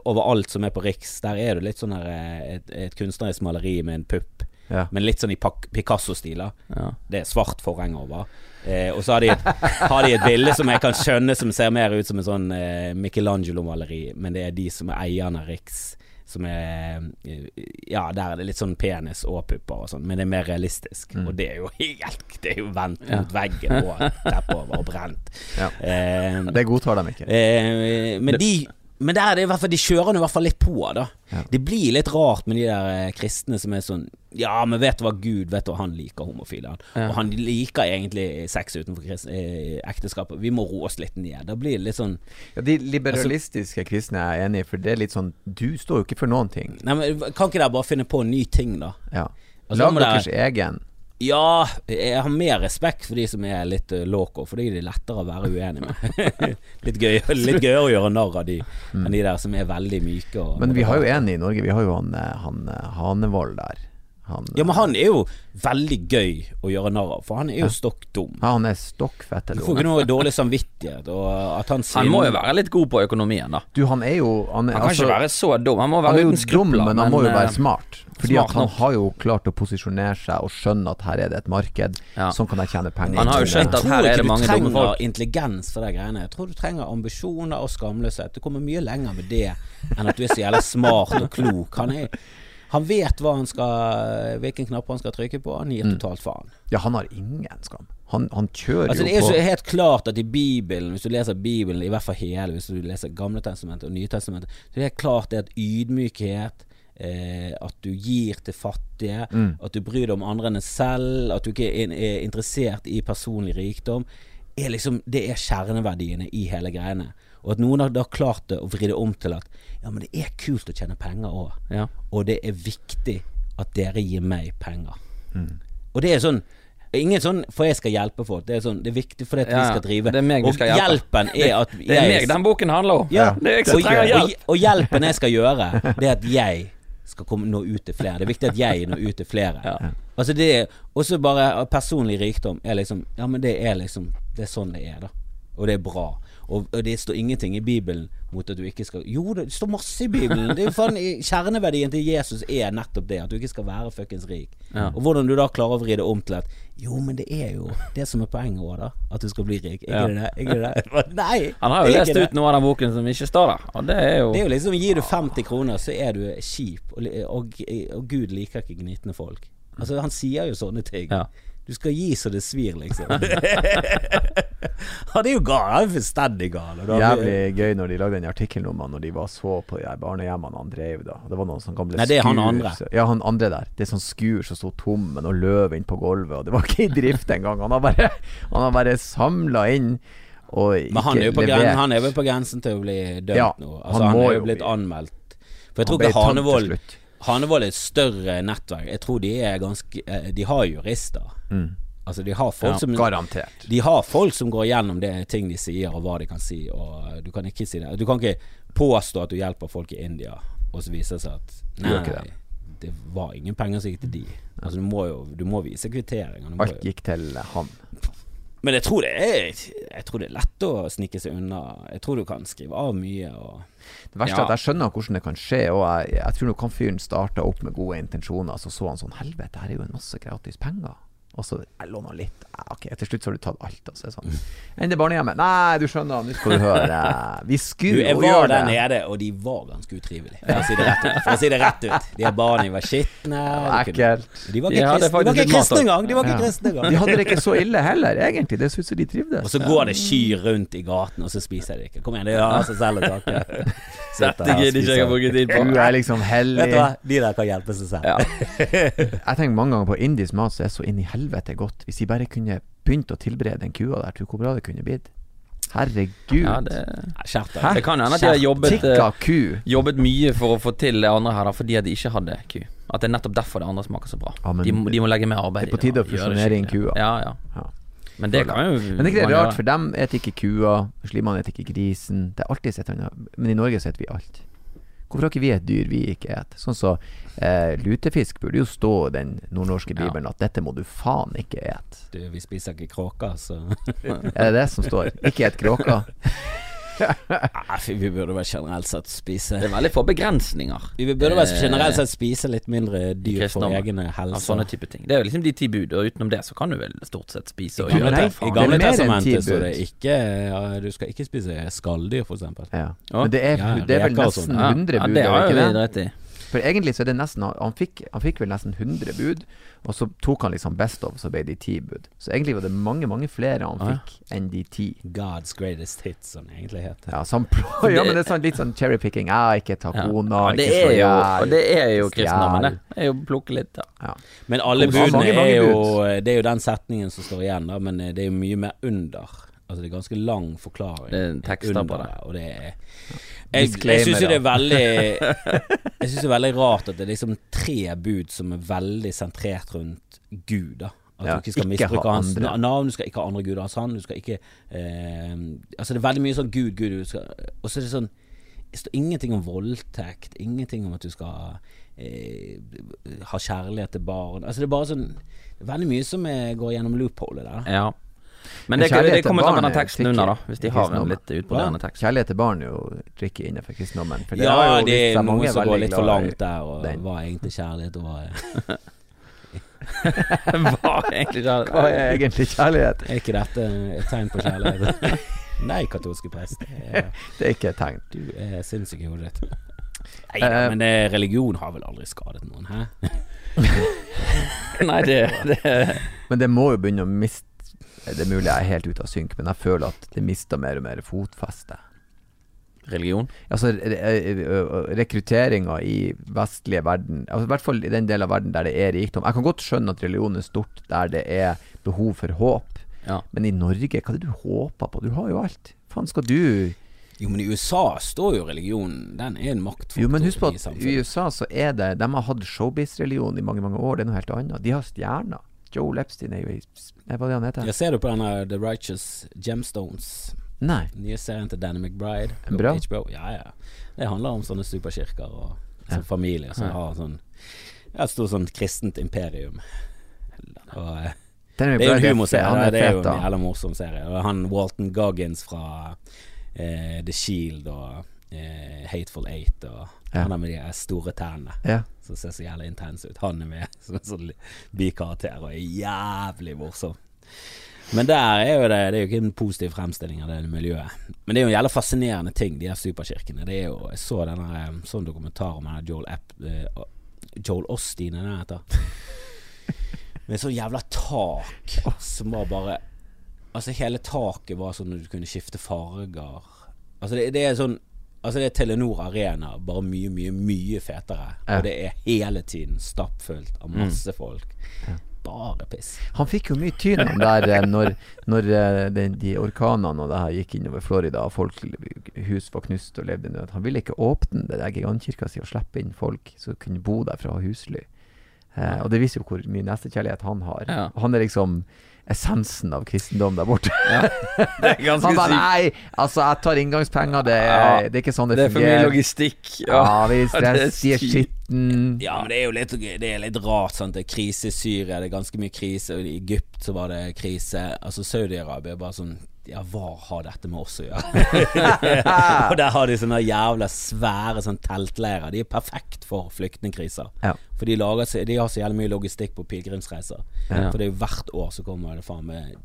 over alt som er på Riks. Der er det litt sånn her eh, et, et kunstnerisk maleri med en pupp, Ja. men litt sånn i Picasso-stil. da ja. Det er svart forheng over. Eh, og så har de, et, har de et bilde som jeg kan skjønne som ser mer ut som en sånn eh, Michelangelo-maleri, men det er de som er eierne av Riks. Som er eh, Ja, der er det litt sånn penis og pupper og sånn, men det er mer realistisk. Og det er jo helt Det er jo vendt Ja. mot veggen og teppet over og brent. Ja. Eh, Det godtar de ikke. Eh, men de men der er det i hvert fall De kjører nå i hvert fall litt på, da. Ja. Det blir litt rart med de der eh, kristne som er sånn Ja, men vet du hva Gud Vet du han liker homofile, han. Ja. Og han liker egentlig sex utenfor eh, ekteskapet. Vi må roe oss litt ned. Da blir det litt sånn Ja, de liberalistiske kristne er jeg enig i, for det er litt sånn Du står jo ikke for noen ting. Nei, men Kan ikke dere bare finne på en ny ting, da? Ja. Altså, Lag deres egen. Ja, jeg har mer respekt for de som er litt uh, loco, for de er lettere å være uenig med. (laughs) litt gøy Litt gøyere å gjøre narr av de enn de der som er veldig myke. Og, Mm. Men vi har jo en i Norge. Vi har jo han, eh, han eh, Hanevold der. Han, Ja, men han er jo veldig gøy å gjøre narr av, for han er jo stokk dum. ja, han er stokkfette Du får ikke noe (laughs) dårlig samvittighet. Og at han Han må jo være litt god på økonomien, da. Du, han er jo Han, er, Han kan altså, ikke være så dum. Han må være uten dum, skrupler. men han må jo eh, være smart. Fordi at han har jo klart å posisjonere seg og skjønne at her er det et marked. Ja. Sånn kan jeg tjene penger. Han har jo skjønt at jeg tror her er ikke det mange du dumme trenger folk. intelligens for de greiene. Jeg tror du trenger ambisjoner og skamløshet. Du kommer mye lenger med det enn at du er så jævla smart og klok. Han er Han vet hva han skal hvilken knapp han skal trykke på. Han gir Mm. totalt faen. Ja, han har ingen skam. Han, han kjører Altså Det er jo på helt klart at i Bibelen, hvis du leser Bibelen, i hvert fall hele, hvis du leser Gamle testamentet og Nye testamentet, så er det helt klart det at ydmykhet Eh, at du gir til fattige, Mm. at du bryr deg om andre enn deg selv, at du ikke er, er interessert i personlig rikdom, er liksom, det er kjerneverdiene i hele greiene. Og at noen har da klart det å vri det om til at ja, men det er kult å tjene penger òg. Ja. Og det er viktig at dere gir meg penger. Mm. Og det er sånn Ingen sånn 'for jeg skal hjelpe folk'. Det er sånn Det er viktig fordi at Ja, vi skal drive. Det er meg du og skal hjelpe. hjelpen er at Det er meg den boken handler om. ja, Det er jeg som trenger hjelp. Og, og hjelpen jeg skal gjøre, det er at jeg skal komme, nå ut til flere. Det er viktig at jeg når ut til flere. (laughs) Ja. Altså det er også bare personlig rikdom er liksom Ja, men det er liksom Det er sånn det er, da. Og det er bra. Og, og det står ingenting i Bibelen mot at du ikke skal Jo, det står masse i Bibelen. Det er jo faen Kjerneverdien til Jesus er nettopp det. At du ikke skal være fuckings rik. Ja. Og hvordan du da klarer å vri det om til at Jo, men det er jo det som er poenget òg, da. At du skal bli rik. Ikke Ja. det det? Ikke det? (laughs) Nei! Han har jo det lest ut noe av den boken som ikke står der, og det er jo Det er jo liksom Gir du 50 kroner, så er du kjip. Og, og, og Gud liker ikke gnitne folk. Altså Han sier jo sånne ting. Ja. Du skal gi så det svir, liksom. (laughs) Han er jo gal. Han er fullstendig gal. Jævlig gøy når de lagde den artikkelen om han når de var så på de her barnehjemmene han drev da. Det var noen sånne gamle Nei, det er han skur, andre. så- Ja, han andre der. Det er sånn skur som sto tom med noe løv inn på gulvet, og det var ikke i drift engang. Han har bare, han har bare samla inn og ikke Men han er jo på, gren, han er vel på grensen til å bli dømt Ja, nå. han Altså, han, han er jo blitt bli- anmeldt. For jeg Han tror ikke Hanevold. Hanevold er et større nettverk. Jeg tror de er ganske eh, De har jurister. Mm. Altså, de har folk Ja, som Garantert. De har folk som går gjennom det ting de sier, og hva de kan si, og du kan ikke si det. Du kan ikke påstå at du hjelper folk i India, og så viser det seg at nei, det. det var ingen penger som gikk til de. Altså, du må jo du må vise kvitteringer. Alt gikk til han. Men jeg tror det er Jeg tror det er lett å snike seg unna. Jeg tror du kan skrive av mye og Det verste Ja. er at jeg skjønner hvordan det kan skje, og jeg, jeg tror nok han fyren starta opp med gode intensjoner, så så han sånn Helvete, her er jo en masse gratis penger. Og så jeg låner litt. Ja, ok, til slutt så har du tatt alt. Og så er sånn Enn det barnehjemmet? Nei, du skjønner, nå skal du høre. (laughs) Vi Du, det. jeg var der nede, og de var ganske utrivelige. For å si det rett ut. For å si det rett ut. De her barna var skitne. Ekkelt. De var ikke kristne, de var ikke kristne engang! De var ikke Ja. kristne engang. De hadde det ikke så ille heller, egentlig. Det syns jeg de trivdes. Og så går det kyr rundt i gaten, og så spiser de ikke. Kom igjen, det gjør seg selv å takke. (laughs) Sitter Dette gidder ikke jeg å bruke tid på. Du er liksom Vet du hva, de der kan hjelpe seg selv. Ja. (laughs) Jeg tenker mange ganger på indisk mat som er så inn i helvete godt. Hvis de bare kunne begynt å tilberede den kua der, tror du hvor bra det kunne blitt? Herregud. Ja, det, Nei, Hæ? det kan hende at de har jobbet, eh, jobbet mye for å få til det andre her, da, fordi at de ikke hadde ku. At det er nettopp derfor det andre smaker så bra. Ja, men de, må, de må legge mer arbeid det er på tide å fusjonere inn kua. Ja, ja. Ja. Men det kan jo Men det er rart, for dem spiser ikke kua, muslimene spiser ikke grisen. Det er alltid sett annet Men i Norge spiser vi alt. Hvorfor har ikke vi et dyr vi ikke et? Sånn så eh, lutefisk burde jo stå i den nordnorske Ja. bibelen at dette må du faen ikke et. Du, vi spiser ikke kråker, så Er det det som står? Ikke et kråka? (laughs) Vi burde vel generelt sett spise Det er veldig få begrensninger Vi burde vel Eh, generelt sett spise litt mindre dyr for egne helse. Ja, sånne type ting. Det er jo liksom de ti bud, og utenom det så kan du vel stort sett spise og gjøre det. I gamle testamentet så det ikke ja, Du skal ikke spise skalldyr, for eksempel. Ja. Men det er, Ja, det er vel nesten 100 bud, ja, det er har det jo vi rett i. For egentlig så er det nesten Han fikk, han fikk vel nesten 100 bud, og så tok han liksom best of, så ble de ti bud. Så egentlig var det mange, mange flere han Ah, ja. fikk enn de ti. God's greatest hits, som det egentlig heter. Ja, så (laughs) ja, men det er sånn, litt sånn cherrypicking. Ja, ikke ta kona, Ja, det ikke slå hjel. det er jo kristendommen, det. Det er jo plukke litt, da. Ja. Men alle budene er jo. Det er jo den setningen som står igjen, da, men eh, det er jo mye mer under. Altså det er ganske lang forklaring. Det er tekster på det. Og det er Jeg, jeg syns jo det er veldig (laughs) Jeg synes det er veldig rart at det er liksom tre bud som er veldig sentrert rundt Gud, da. At Ja, du ikke skal ikke ha misbruke hans navn, du skal ikke ha andre guder hans hånd, du skal ikke eh, Altså det er veldig mye sånn Gud, Gud, Og så er det sånn Det står ingenting om voldtekt, ingenting om at du skal eh, ha kjærlighet til barn. Altså det er bare sånn Det veldig mye som er, går gjennom loopholet der. ja. Men det, det kommer an på den teksten tricky under, da. Hvis de har en litt utbroderende tekst. Kjærlighet til barn er jo tricky innenfor kristendommen. For det Ja, har jo det er noe noen som går litt for langt der, og den. hva er egentlig kjærlighet, og hva er (laughs) Hva er egentlig kjærlighet? Hva er egentlig kjærlighet? Er ikke dette et tegn på kjærlighet? (laughs) Nei, katolske prest. det er- Det er ikke et tegn. Du er sinnssyk i hodet ditt. Nei da, Eh, men det, religion har vel aldri skadet noen, hæ? (laughs) Nei, det, det Men det må jo begynne å miste Det er mulig jeg er helt ute av synk, men jeg føler at det mister mer og mer fotfeste. Religion? Altså re- re- rekrutteringa i vestlige verden altså, I hvert fall i den delen av verden der det er rikdom. Jeg kan godt skjønne at religion er stort der det er behov for håp, Ja. men i Norge, hva er det du håper på? Du har jo alt. Faen skal du Jo, men i USA står jo religionen Den er en maktfaktor Jo, men husk på at i. USA så er det De har hatt showbiz-religion i mange, mange år. Det er noe helt annet. De har stjerner. Joel Epstein er jo i Nei, Hva er det han heter? Jeg ser du på denne The Righteous Gemstones Nei. Nye serien til Danny McBride bra? Ja, ja. Det handler om sånne superkirker og Ja. sånn familier som har sånn Et stort sånn kristent imperium. Og eh, Det er jo en humorserie. Det, er jo en jævla morsom serie. Og han Walton Goggins fra eh, The Shield og eh, Hateful Eight og Ja. han er med de store tærne Ja. Som ser så jævlig intens ut. Han er med (laughs) som en sånn bikarakter og er jævlig morsom. Men der er jo det Det er jo ikke en positiv fremstilling av det miljøet. Men det er jo en jævla fascinerende ting, de her superkirkene. Det er jo Jeg så denne eh, sånn dokumentar om denne Joel App uh, Joel Osteen, er det han heter? (laughs) Med sånn jævla tak som var bare Altså hele taket var sånn at du kunne skifte farger. Altså det, det er sånn Altså det er Telenor Arena, bare mye, mye, mye fetere. Ja. Og det er hele tiden stappfullt av masse folk. Bare piss. Han fikk jo mye tyn han der eh, når, når de, de orkanene og det her gikk innover Florida, og folk hus var knust og levde i nød. Han ville ikke åpne det der gigantkirka si og slippe inn folk som kunne bo der fra å ha husly. Eh, og det viser jo hvor mye nestekjærlighet han har. Ja. Han er liksom essensen av kristendom der borte. (laughs) Det er ganske sykt. Nei, altså, jeg tar inngangspenger, det Ja. det er ikke sånn det, Det er for mye logistikk. Ja, vi (laughs) det er stress, de er sykt. skitten. Ja, men det er jo litt, det er litt rart. Sant? Det er krise i Syria, det er ganske mye krise. I Egypt så var det krise. Altså Saudi-Arabia er bare sånn Ja, hva har dette med oss å gjøre? (laughs) og der har de sånne jævla svære sånn teltleirer. De er perfekt for flyktningkriser. Ja. For de, lager, de har så jævlig mye logistikk på pilegrimsreiser. Ja. For det er jo hvert år så kommer det faen meg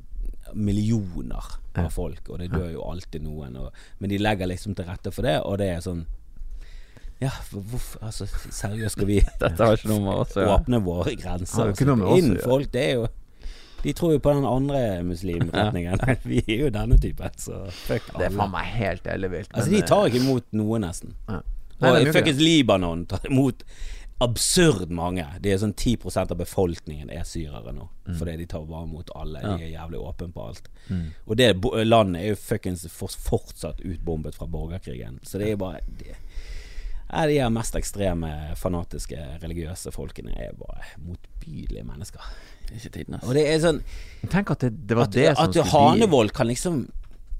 millioner av folk, og det dør jo alltid noen. Og, men de legger liksom til rette for det, og det er sånn Ja, hvorfor Altså, seriøst, skal vi (laughs) Dette har ikke noe med oss å gjøre. åpne våre grenser? Har jo ikke noe med oss inn folk, det er jo De tror jo på den andre muslimretningen. (laughs) Vi er jo denne typen, så fuck Det er alle. faen meg helt ellevilt. Altså, de tar ikke imot noe, nesten. Ja. Nei, Og de fuckings Libanon tar imot absurd mange. Det er sånn 10% av befolkningen er syrere nå. Mm. Fordi de tar vare mot alle. De er jævlig åpne på alt. Og det landet er jo fuckings fortsatt utbombet fra borgerkrigen. Så det er jo bare de, ja, de her mest ekstreme, fanatiske, religiøse folkene er bare motbydelige mennesker. Ikke tiden, altså. Og det er sånn Tenk at det, det var at, det som at skulle bli Hanevold kan liksom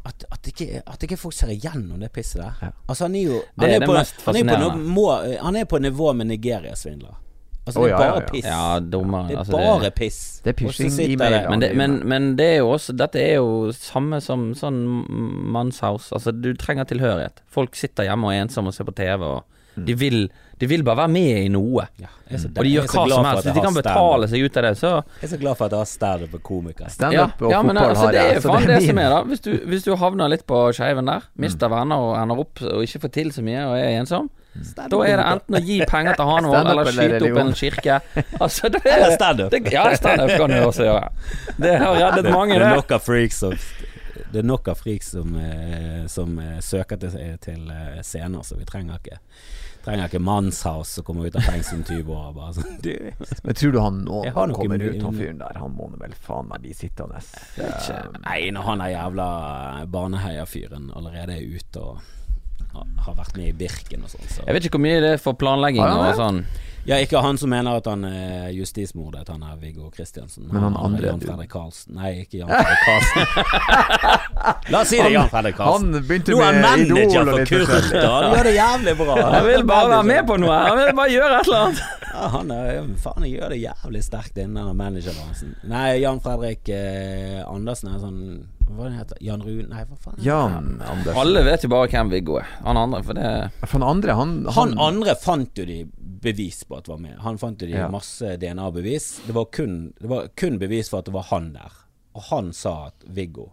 at, at, ikke, at ikke folk ser igjennom det pisset der. Ja. Altså Han er jo Det han er er, det på, mest han, er på fascinerende. må, han er på nivå med Nigeria-svindler. Altså oh, Det er bare ja, ja. piss. Ja, dummer. Det er altså, bare piss. Det er Og i det- Men det, men, men det er jo også Dette er jo samme som sånn mannshouse. Altså, du trenger tilhørighet. Folk sitter hjemme og er ensomme og ser på TV, og. De, vil, de vil bare være med i noe. Ja, er så- Og de gjør er hva som helst. Hvis de kan betale seg ut av det, så Jeg er så glad for at jeg har standup og komiker. Standup og ja, men fotball altså, har det er jo så faen det det, som er, da. Hvis du, hvis du havner litt på skeiven der, mister venner og ender opp og ikke får til så mye og er ensom, da er det enten å gi penger til han (laughs) Stand-up eller eller skyte opp en kirke. Altså, det (laughs) er, Eller standup. det- Ja, standup kan du også gjøre. Det har reddet mange, det er nok av freaks som Det er nok av freaks som, eh, som eh, søker til, til eh, scener, så vi trenger ikke Trenger ikke mannshaus som kommer ut av fengsel om 20 år bare sånn Du, Men tror du han nå han kommer ut, han fyren der? Han må vel faen meg bli sittende. Eh, Nei, når han er jævla barneheia-fyren allerede er ute og har- vært med i Birken og sånn, så Jeg vet ikke hvor mye det er for planlegging han og sånn. Ja, ikke han som mener at han er justismordet, han er Viggo Kristiansen. Men han andre Jan. Fredrik Karlsen. Nei, ikke Jan Fredrik Karlsen. (laughs) La oss si det, Jan Fredrik Karlsen. Han begynte Nå er med Idol og for litt Kurt, og han gjør det jævlig bra. (laughs) Han vil bare være med på noe. Han vil bare gjøre et eller annet. (laughs) Ja, han er, faen, jeg gjør det jævlig sterkt innen managerbransjen. Nei, Jan Fredrik eh, Andersen er sånn Hva det heter Jan Rune Nei, hva faen? Jan Andersen. Alle vet jo bare hvem Viggo er. Han andre, for det For han andre, han, Han andre fant jo de bevis på at var med. Han fant jo de Ja. masse DNA-bevis. Det, var kun- det var kun bevis for at det var han der. Og han sa at Viggo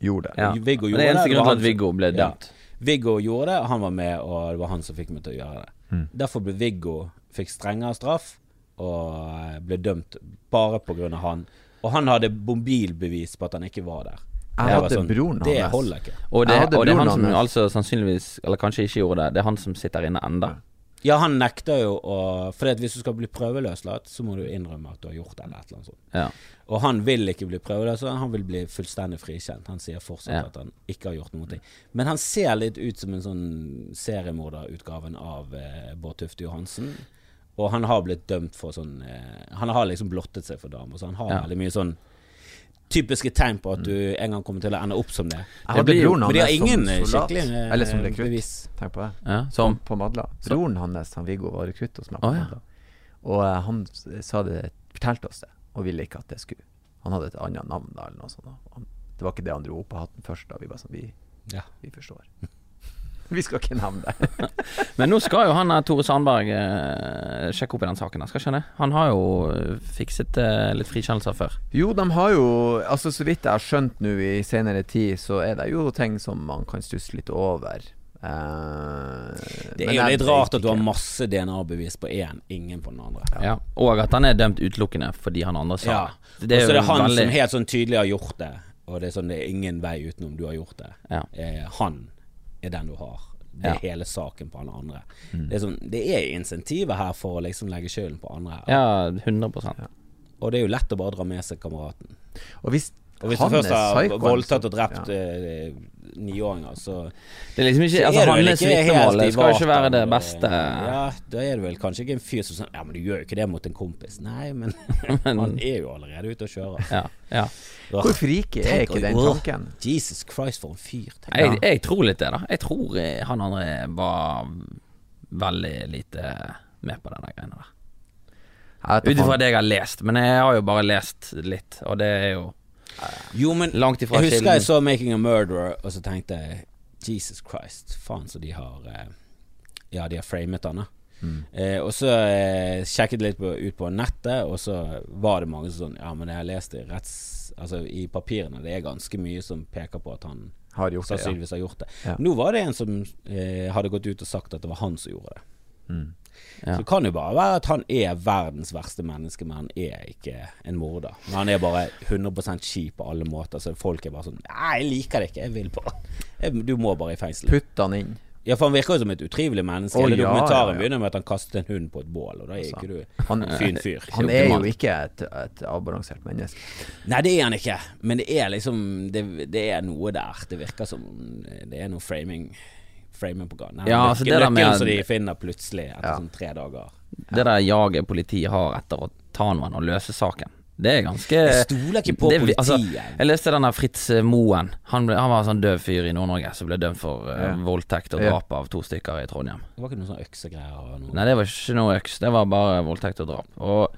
gjorde det. ja. Viggo gjorde det er eneste det, det grunn til at Viggo ble Ja. dømt. Viggo gjorde det, han var med, og det var han som fikk meg til å gjøre det. Mm. Derfor ble Viggo Fikk strengere straff og eh, ble dømt bare på grunn av han. Og han hadde mobilbevis på at han ikke var der. Jeg hadde sånn, broren hans. Det holder ikke. Og det, og det er han som hans. altså sannsynligvis, eller kanskje ikke gjorde det, det er han som sitter inne enda. Ja, han nekter jo å For hvis du skal bli prøveløslatt, så må du innrømme at du har gjort det, eller et eller annet sånt. Ja. Og han vil ikke bli prøveløslatt, han vil bli fullstendig frikjent. Han sier fortsatt Ja. at han ikke har gjort noen ting. Men han ser litt ut som en sånn seriemorderutgaven av eh, Bård Tufte Johansen. Og han har blitt dømt for sånn eh, Han har liksom blottet seg for damer, så han har Ja. veldig mye sånn typiske tegn på at du en gang kommer til å ende opp som det. Jeg hadde blir broren hans som ingen soldat. eh, Eller som rekrutt. bevis. Tenk på det. Ja, som På Madla. Broren hans, han Viggo, var rekrutt hos meg på Å, ja. Madla. Og eh, han sa det, fortalte oss det, og ville ikke at det skulle Han hadde et annet navn da, eller noe sånt. Han, det var ikke det han dro opp av hatten først. da Vi bare sånn, vi, Ja. vi forstår. (laughs) vi skal ikke nevne det. (laughs) Men nå skal jo han eh, Tore Sandberg eh, sjekke opp i den saken. Skal ikke han det? Han har jo eh, fikset eh, litt frikjennelser før. Jo, de har jo Altså Så vidt jeg har skjønt nå i senere tid, så er det jo ting som man kan stusse litt over. Uh, Det er jo litt rart at du har masse DNA-bevis på én, ingen på den andre. Ja. Og at han er dømt utelukkende fordi han andre sa Ja. det. Det Og så er det han veldig- som helt sånn tydelig har gjort det, og det er sånn det er ingen vei utenom du har gjort det. Ja. Eh, han er den du har. Det er hele saken på alle andre. Mm. Det, er sånn, det er insentivet her for å liksom legge skylden på andre. Ja, 100% Og det er jo lett å bare dra med seg kameraten. Og hvis, Og hvis han du først har voldtatt og drept ja. eh, niåringer, så Det er liksom ikke Altså, er du hans vitnemål skal ikke være det beste. Ja, da er du vel kanskje ikke en fyr som sånn Ja, men du gjør jo ikke det mot en kompis. Nei, men (laughs) (laughs) han er jo allerede ute og kjører. Ja, ja. Hvor friki er ikke den tanken? Jesus Christ, for en fyr. Jeg, jeg tror litt det, da. Jeg tror eh, han andre var veldig lite med på denne greiene der. Ut ifra det jeg har lest. Men jeg har jo bare lest litt, og det er jo Jo, men langt ifra jeg husker kilden. jeg så 'Making a Murderer', og så tenkte jeg Jesus Christ, faen så de har eh, Ja, de har framet han, da. Mm. Eh, og så eh, sjekket litt på, ut på nettet, og så var det mange som sånn Ja, men jeg har lest i retts... Altså i papirene, det er ganske mye som peker på at han Har gjort det, ja. har gjort det. Ja. Nå var det en som eh, hadde gått ut og sagt at det var han som gjorde det. Mm. Ja. Så det kan jo bare være at han er verdens verste menneske, men han er ikke en morder. Men han er bare 100 kjip på alle måter, så folk er bare sånn Nei, jeg liker det ikke, jeg vil bare jeg, Du må bare i fengsel. Putt han inn. Ja, for han virker jo som et utrivelig menneske. Hele ja, dokumentaren ja, ja. begynner med at han kastet en hund på et bål, og da er Altså, ikke du Han, en fin fyr. (laughs) han er jo ikke et, et avbalansert menneske. Nei, det er han ikke, men det er liksom Det, det er noe der. Det virker som det er noe framing Framing på gang. Ja, altså, det der med- Nøkkelen som de finner plutselig etter Ja. sånn tre dager. Det der jaget politiet har etter å ta noen og løse saken, det er ganske Jeg stoler ikke på det- politiet. altså, jeg leste den der Fritz eh, Moen. Han, ble, han var en sånn døv fyr i Nord-Norge som ble dømt for uh, Ja. voldtekt og Ja. drap av to stykker i Trondheim. det var ikke noe sånn øksegreier Nei, det var ikke noe øks. Det var bare voldtekt og drap. Og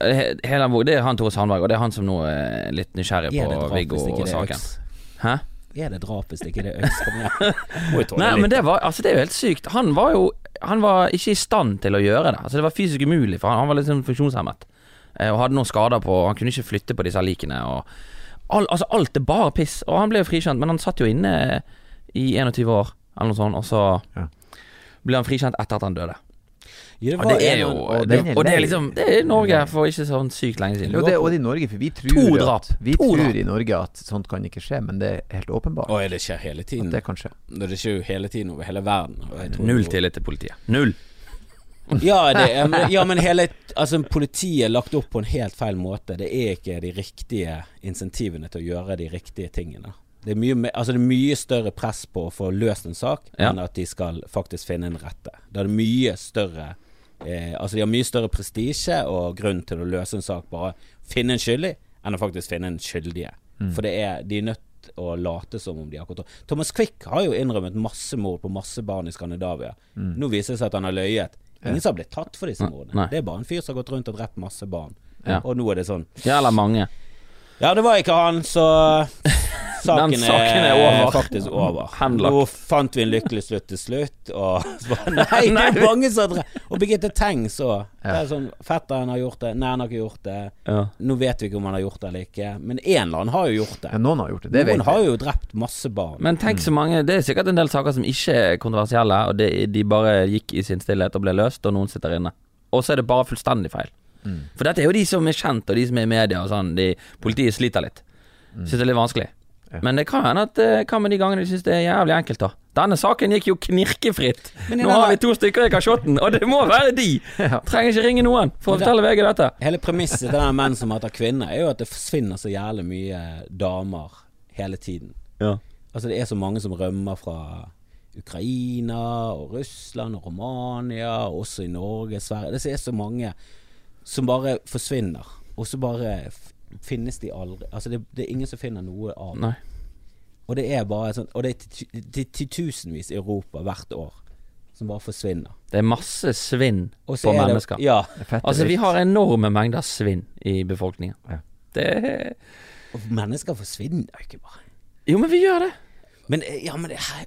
hele, Det er han Tore Sandberg, og det er han som nå er litt nysgjerrig Er på Viggo og saken. Hæ? Er det drap hvis ikke det er øks? Kom igjen. Må jo tåle Nei, men det var Altså, det er jo helt sykt. Han var jo Han var ikke i stand til å gjøre det. Altså, det var fysisk umulig, for han, han var litt sånn funksjonshemmet. Eh, og hadde noen skader på Han kunne ikke flytte på disse likene. Og all, altså, alt er bare piss. Og han ble jo frikjent, men han satt jo inne i 21 år, eller noe sånt, og så Ja. ble han frikjent etter at han døde. Ja, det var det er jo og det, Og det er liksom Det er Norge for ikke sånn sykt lenge siden. Jo, det, og det er Norge, for vi tror, At, vi tror i Norge at sånt kan ikke skje, men det er helt åpenbart Og det skjer hele at tiden. det kan skje. Det skjer jo hele tiden over hele verden. og jeg tror Null tillit til politiet. Null. (laughs) Ja, det, er- men- ja, men hele Altså, politiet er lagt opp på en helt feil måte. Det er ikke de riktige insentivene til å gjøre de riktige tingene. Det er mye, altså det er mye større press på å få løst en sak Ja. enn at de skal faktisk finne en rette. Da er det mye større eh, Altså de har mye større prestisje og grunn til å løse en sak, bare finne en skyldig, enn å faktisk finne en skyldige. For det er, de er nødt å late som om de har kontroll. Thomas Quick har jo innrømmet massemord på masse barn i Skandinavia. Nå viser det seg at han har løyet. Ingen som har blitt tatt for disse mordene. Det er bare en fyr som har gått rundt og drept masse barn. Ja. Og nå er det sånn Ja, eller mange. Ja, det var ikke han, så (laughs) saken, Den saken er over. faktisk over. Henlagt. Nå fant vi en lykkelig slutt til slutt, og (laughs) så bare Nei, (laughs) det er mange som Og Birgitte Tengs òg. Det er sånn Fetteren har gjort det, nei, han har ikke gjort det. Ja. Nå vet vi ikke om han har gjort det eller ikke, men en eller annen har jo gjort det. Ja, noen har gjort det. Det Noen vet har jo drept masse barn. Men tenk så mange Det er sikkert en del saker som ikke er kontroversielle, og det, de bare gikk i sin stillhet og ble løst, og noen sitter inne. Og så er det bare fullstendig feil. Mm. For dette er jo de som er kjent, og de som er i media og sånn. De, politiet sliter litt. Syns det er litt vanskelig. Ja. Men det kan hende at eh, Hva med de gangene de syns det er jævlig enkelt, da? Denne saken gikk jo knirkefritt. Nå denne- har vi to stykker i kasjotten, og det må være de! (laughs) Ja. Trenger ikke ringe noen for å det- fortelle VG dette. Hele premisset til denne menn som hater kvinner, er jo at det forsvinner så jævlig mye damer hele tiden. Ja. Altså det er så mange som rømmer fra Ukraina og Russland og Romania, og også i Norge, Sverige. Det er så mange som bare forsvinner, og så bare finnes de aldri. Altså det, det er ingen som finner noe av Nei. Og det er bare sånn Og det er ti- ti- titusenvis i Europa hvert år som bare forsvinner. Det er masse svinn på er det- mennesker. Ja. Er Altså, vi har enorme mengder svinn i befolkningen. Ja. Det er Og mennesker forsvinner jo ikke bare. Jo, men vi gjør det. Men eh, ja, men det her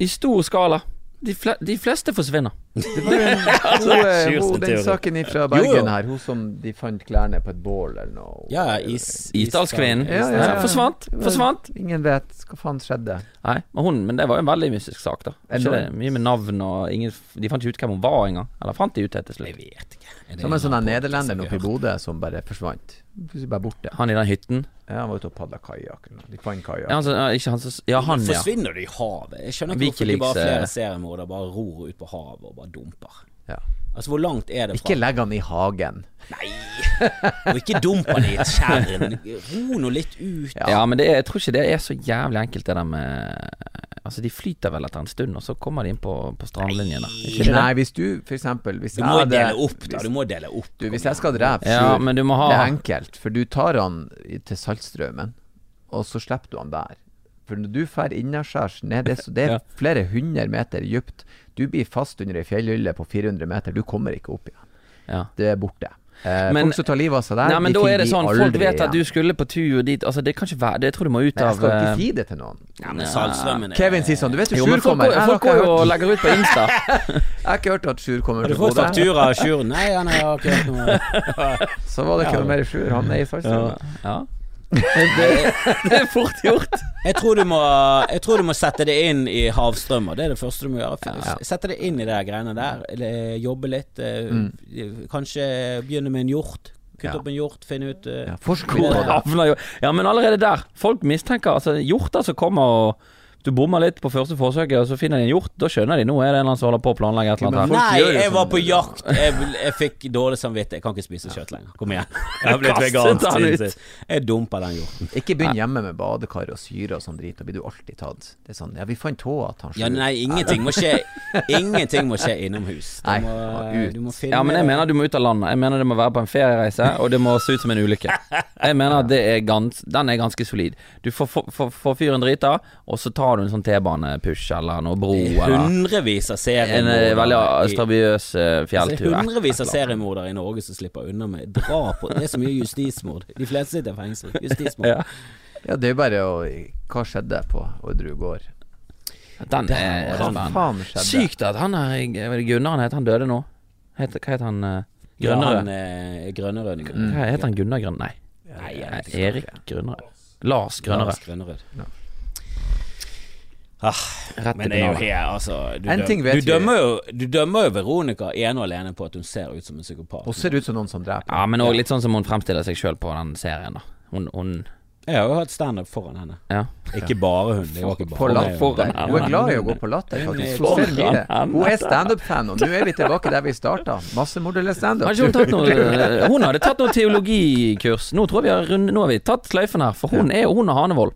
I stor skala. De, fle de fleste forsvinner. Det var (laughs) jo en, hun, Sjursen hun, den saken fra Bergen jo. her, hun som de fant klærne på et bål eller noe. Ja, is, Isdalskvinnen. Ja, ja, ja. Forsvant. Forsvant. Ingen vet hva faen skjedde. Nei, men, hun, men det var jo en veldig mystisk sak, da. Ikke det? Mye med navn og ingen, De fant ikke ut hvem hun var engang. Eller fant de ut det til Jeg vet ikke. Som en sånn der nederlender oppe i? Bodø som bare forsvant. Plutselig bare borte. Han i den hytten? Ja, han var ute og padla kajakk. De fant kajakk. Ja, altså, ikke han som Ja, han, ja. Forsvinner de i havet? Jeg skjønner ikke hvorfor Wikileaks, ikke bare eh, flere seriemordere bare ror ut på havet og bare dumper. Ja. Altså, hvor langt er det fra Ikke legg han i hagen. Nei! Og ikke dump han i et tjern. Ro nå litt ut. Ja, men det er, jeg tror ikke det er så jævlig enkelt, det der med Altså, de flyter vel etter en stund, og så kommer de inn på, på strandlinjen Nei. Nei, hvis du for eksempel hvis Du må hadde- dele opp, da. Du må dele opp. Du, hvis jeg skal drepe Ja, Sjur, men du må ha det er enkelt. For du tar han til Saltstraumen, og så slipper du han der. For når du drar innaskjærs ned, det, så- det er (laughs) Ja. flere hundre meter dypt. Du blir fast under ei fjellhylle på 400 meter. Du kommer ikke opp igjen. ja. Det er borte. Eh, Men- folk som tar livet av seg der, Nei, men de da finner er det de sånn, folk vet at du skulle på tur dit Altså, det kan ikke være det. Jeg tror du må ut av jeg skal ikke eh, si det til noen. Ja, men Saltstraumen er Kevin sier sånn Du vet jo Sjur kommer. folk går jo og legger ut på Insta. (laughs) jeg har ikke hørt at Sjur kommer Har du fått faktura av Sjur? Nei, han har ikke hørt noe. (laughs) Så var det ikke Ja. noe mer Sjur. Han er i Ja. Ja. Det, (laughs) det er fort gjort. Jeg tror, du må, jeg tror du må sette det inn i havstrømmer. Det er det første du må gjøre. Ja. Sette det inn i de greiene der. Eller jobbe litt. eh, Mm. Kanskje begynne med en hjort. Kutte Ja. opp en hjort, finne ut uh, Ja, Forsk Hvor det. havner Ja, men allerede der. Folk mistenker altså hjorter som kommer og Du bommer litt på første forsøket, og så finner de en hjort. Da skjønner de nå er det en eller annen som holder på å planlegge et eller annet her. Nei, jeg var sånn, på jakt. Jeg, jeg fikk dårlig samvittighet. Jeg kan ikke spise kjøtt lenger. Kom igjen. (laughs) Jeg har blitt vegansk siden sist. Jeg dumpa den hjorten. Ikke begynn hjemme med badekar og syre og sånn drit. Da blir du alltid tatt. Det er sånn Ja, vi fant tåa til han Ja, nei, ingenting må skje Ingenting må skje innomhus. Du Nei, må, ja, ut. du må finne Ja, men jeg mener du må ut av landet. Jeg mener det må være på en feriereise, og det må se ut som en ulykke. Jeg mener at det er gans, den er ganske solid. Du får, får, får, får fyren drita, og så tar du en sånn T-banepush eller noe bro, eller Hundrevis av en eh, seriemordere veldig i- strabiøs eh, fjelltur. hundrevis av seriemordere i Norge som slipper unna med drap Det er så mye justismord. De fleste sitter i fengsel. Justismord. (laughs) Ja. Ja, det er jo bare å Hva skjedde på Orderud gård? Den er faen skjedde? Sykt at han er Gunnar han heter, han døde nå. Heter, hva heter han? Grønnerød? Ja, Grønnerød? er. Mm. Hva heter han Gunnar Grønn... Nei, Nei, jeg eh, vet ikke. Erik Grønnerød. Lars Grønnerød. Lars Grønnerød. Ja. Ah, Rett men det er jo her, altså Du, En døm, ting vet du, dømmer jo, du dømmer jo Veronica ene og alene på at hun ser ut som en psykopat. Hun ser ut som noen som dreper. Ja, men òg litt sånn som hun fremstiller seg sjøl på den serien, da. Hun, hun Jeg har jo hatt standup foran henne. Ja. Ikke bare hun. Det var ikke På bare latter. foran Hun er glad i å gå på latter, faktisk. Hun, Foran ser mye. hun er standup-fan, og nå er vi tilbake der vi starta. Massemorderlig standup. Har ikke hun hadde tatt noe teologikurs. Nå tror vi har, rund, nå har vi tatt sløyfen her, for hun er hun og Hanevold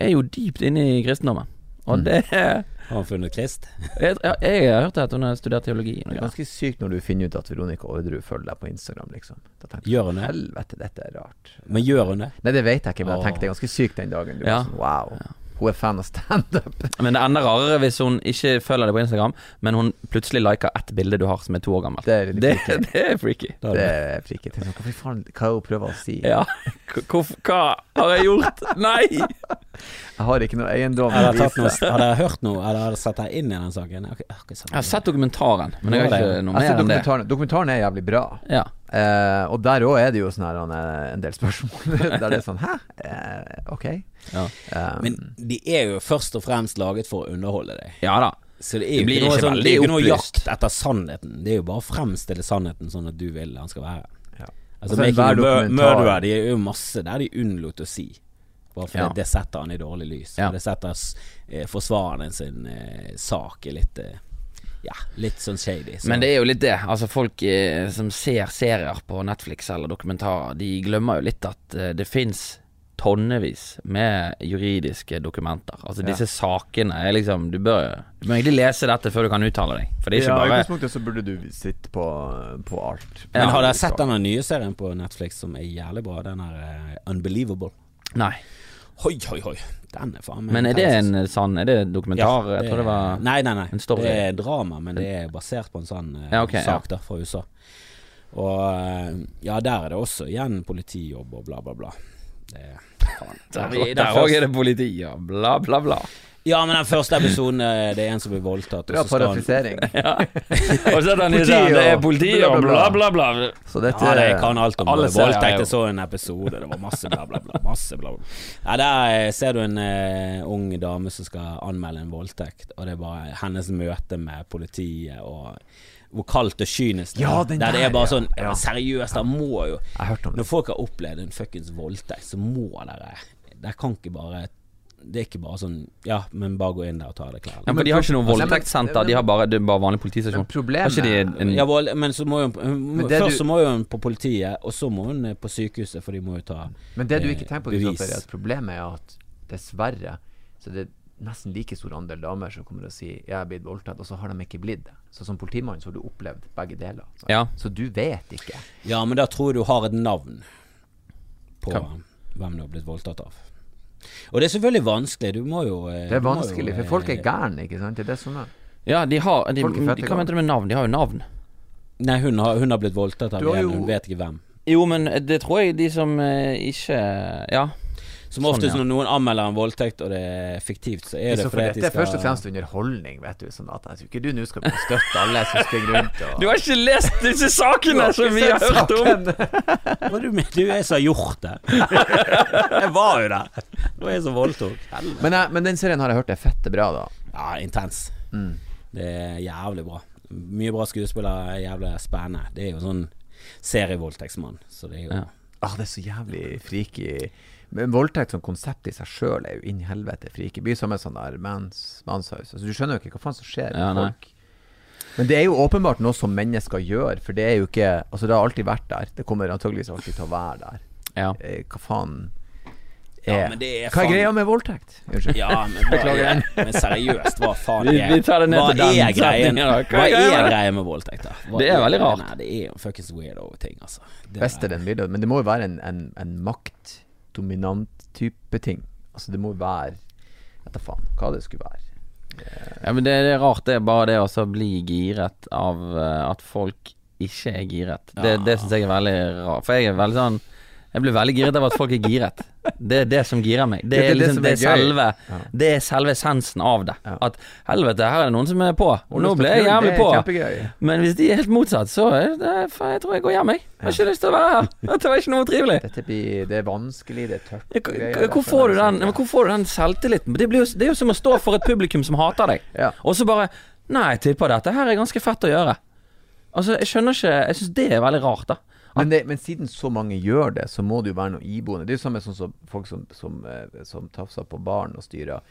er jo dypt inne i kristendommen. Mm. Og det er Har hun funnet Krist? jeg, jeg, jeg har hørt at hun har studert teologi. Det er ganske sykt når du finner ut at Veronica Orderud følger deg på Instagram, liksom. Da tenker Gjør hun det? helvete, dette er rart. Men gjør hun det? Nei, det vet jeg ikke, men jeg tenkte det er ganske sykt den dagen. Du Ja. Liksom, wow. Hun er fan av standup. Men det ender enda rarere hvis hun ikke følger deg på Instagram, men hun plutselig liker ett bilde du har som er to år gammelt. Det er litt Det, freaky. (laughs) det er freaky. Er Det det- er. Sånn, Hva faen hva er hun prøver å si? Ja. (laughs) Hva har jeg gjort? Nei! Jeg har ikke noe eiendom. Har jeg dere, hørt noe, eller har dere satt deg inn i den saken? Jeg har jeg har Jeg sett dokumentaren, men jeg har ikke noe mer enn det. dokumentaren, dokumentaren er jævlig bra. Ja. Eh, og der òg er det jo sånn her han, eh, en del spørsmål (laughs) der det er sånn Hæ? Eh, ok. Ja. Um, Men de er jo først og fremst laget for å underholde deg. ja da. Så det Det er jo det ikke noe, ikke sånn, det er jo ikke noe jakt etter sannheten. Det er jo bare å fremstille sannheten sånn at du vil han skal være. Ja. Altså, Altså, dokumentar- Murderer, de er jo masse der de unnlot å si. Bare fordi Ja. det setter han i dårlig lys. Ja. Det setter eh, forsvareren sin eh, sak i litt eh, Ja, litt sånn shady. Så. Men det er jo litt det. Altså Folk eh, som ser serier på Netflix eller dokumentarer, de glemmer jo litt at eh, det fins tonnevis med juridiske dokumenter. Altså Ja. disse sakene er liksom Du bør, du bør egentlig lese dette før du kan uttale deg. For det er ikke ja, I bare utgangspunktet så burde du sitte på, på alt. Men Ja. har dere sett denne nye serien på Netflix som er jævlig bra? Den er uh, Unbelievable. Nei. Hoi, hoi, hoi. Den er faen meg Men er det en sann Er det dokumentar? Ja, jeg tror det var Nei, nei, nei. en story. Det er drama, men det er basert på en sånn eh, Ja, okay, sak Der fra USA. Og eh, ja, der er det også igjen politijobb og bla, bla, bla. Det, faen. (laughs) Der òg er det politi, ja. Bla, bla, bla. Ja, men den første episoden eh, Det er en som blir voldtatt. Bra Og så skal han parafrisering. (laughs) Ja. (laughs) Og så er det han Politi sånn Det er politi og bla, bla, bla, bla. Så dette Ja, det kan alt om Alle det. serier er voldtekt. jo- Jeg så en episode, det var masse bla, bla, bla. Masse bla, bla. Ja, der eh, ser du en eh, ung dame som skal anmelde en voldtekt, og det er bare hennes møte med politiet og hvor kaldt og kynisk det er. Den der. det der, er bare ja. sånn ja, Ja. Seriøst, da må jo Jeg har hørt om det. Når folk har opplevd en fuckings voldtekt, så må dere Dere kan ikke bare Det er ikke bare sånn Ja, men bare gå inn der og ta av deg klærne. Ja, men de har ikke noe Nei, voldtektssenter, de har bare, det er bare vanlig Men politistasjon. Har problemet ikke de en Ja, vold, men så må jo Men Først du- så må jo hun på politiet, og så må hun på sykehuset, for de må jo ta Men det du ikke tenker på, bevis. Kristoffer, er at problemet er at dessverre så det er nesten like stor andel damer som kommer og sier 'jeg er blitt voldtatt', og så har de ikke blitt det. Så som politimann så har du opplevd begge deler. Så, Ja. Så du vet ikke. Ja, men da tror jeg du har et navn på Kom. hvem du har blitt voldtatt av. Og det er selvfølgelig vanskelig. Du må jo eh, Det er vanskelig, jo, for eh, folk er gærne, ikke sant? Det er det som er. Ja, de har de, Folk er fette Hva mente du med navn? De har jo navn. Nei, hun har, hun har blitt voldtatt av en, hun vet ikke hvem. Jo, men det tror jeg de som eh, ikke Ja. Som Sånn, oftest ja. når noen anmelder en voldtekt, og det er fiktivt, så er det for fordi skal dette er først og fremst underholdning, vet du. Sånn at jeg tror ikke du nå skal støtte alle som springer rundt og Du har ikke lest disse sakene som vi har hørt om! (laughs) Hva er du med? Du er som har gjort det. (laughs) jeg var jo der. Det var jeg som voldtok. Men, men den serien har jeg hørt er fette bra, da. Ja, intens. Mm. Det er jævlig bra. Mye bra skuespillere, jævlig spennende. Det er jo sånn serievoldtektsmann, så det er jo Ja. Ah, det er så jævlig freaky. Men voldtekt som konsept i seg sjøl er jo inn i helvete For ikke Blir som en sånn der mans, manshaus. Altså, du skjønner jo ikke hva faen som skjer med Ja, nei. folk. Men det er jo åpenbart noe som mennesker gjør, for det er jo ikke Altså, det har alltid vært der. Det kommer antageligvis alltid til å være der. Ja. Eh, hva faen Ja, er men det er Hva er faen- greia med voldtekt? Unnskyld. Ja, men, men seriøst, hva faen er vi tar det ned Hva til den greien setningen, da. Hva er greia med med voldtekt, da? Hva Det er veldig rart. Nei, det er jo fuckings weirdo-ting, altså. Det Beste er- den videoen men det må jo være en, en, en maktdominant type ting. Altså, det må være Vet da faen hva det skulle være. ja, men det, det er rart, det er bare det å bli giret av eh, at folk ikke er giret. Det, Ja. det syns jeg er veldig rart. For jeg er veldig sånn Jeg blir veldig giret av at folk er giret. Det er det som girer meg. Det er liksom det er er selve Det er selve essensen av det. At helvete, her er det noen som er på. Og nå ble jeg jævlig på. Men hvis de er helt motsatt, så er det, jeg tror jeg går hjem, jeg. Har ikke lyst til å være her. (laughs) Dette var ikke noe trivelig. Det er vanskelig, det er tørt. Hvor får du den, sånn, hvor får du den selvtilliten? Det, blir jo, det er jo som å stå for et publikum som hater deg, og så bare Nei, jeg tipper dette her er ganske fett å gjøre. Altså, jeg skjønner ikke Jeg syns det er veldig rart, da. Men, det, men siden så mange gjør det, så må det jo være noe iboende. Det er jo samme sånn som folk som, som, eh, som tafser på barn og styrer.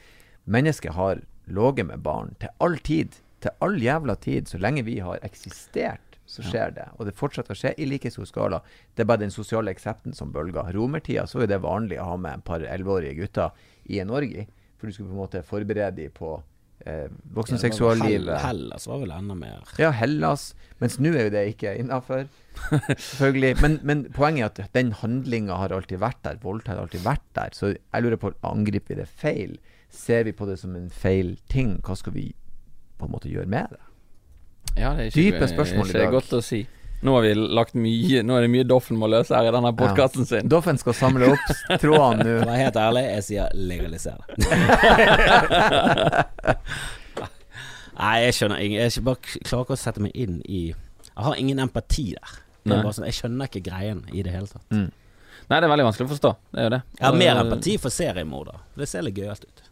Mennesket har ligget med barn til all tid. Til all jævla tid. Så lenge vi har eksistert, så skjer det. Og det fortsetter å skje i like stor skala. Det er bare den sosiale eksepten som bølger. Romertida så er det vanlig å ha med et par elleveårige gutter i en orgi. For du skulle på en måte forberede dem på eh, voksenseksuallivet. Hell- Hellas var vel enda mer Ja, Hellas. Mens nå er jo det ikke innafor. Selvfølgelig. Men, men poenget er at den handlinga har alltid vært der. Voldtekt har alltid vært der. Så jeg lurer på, angriper vi det feil? Ser vi på det som en feil ting? Hva skal vi på en måte gjøre med det? Ja, det er Dype spørsmål i ikke dag. godt å si. Nå har vi lagt mye Nå er det mye Doffen må løse her i denne podkasten sin. Doffen skal samle opp trådene nå. (laughs) Vær helt ærlig, jeg sier legaliser det. (laughs) Nei, jeg skjønner ingen Jeg bare klarer ikke å sette meg inn i Jeg har ingen empati der. Det er bare sånn, jeg skjønner ikke greien i det hele tatt. Mm. Nei, det er veldig vanskelig å forstå. Det er jo det. Jeg har mer Eh, empati for seriemorder. Det ser litt gøyalt ut. (laughs)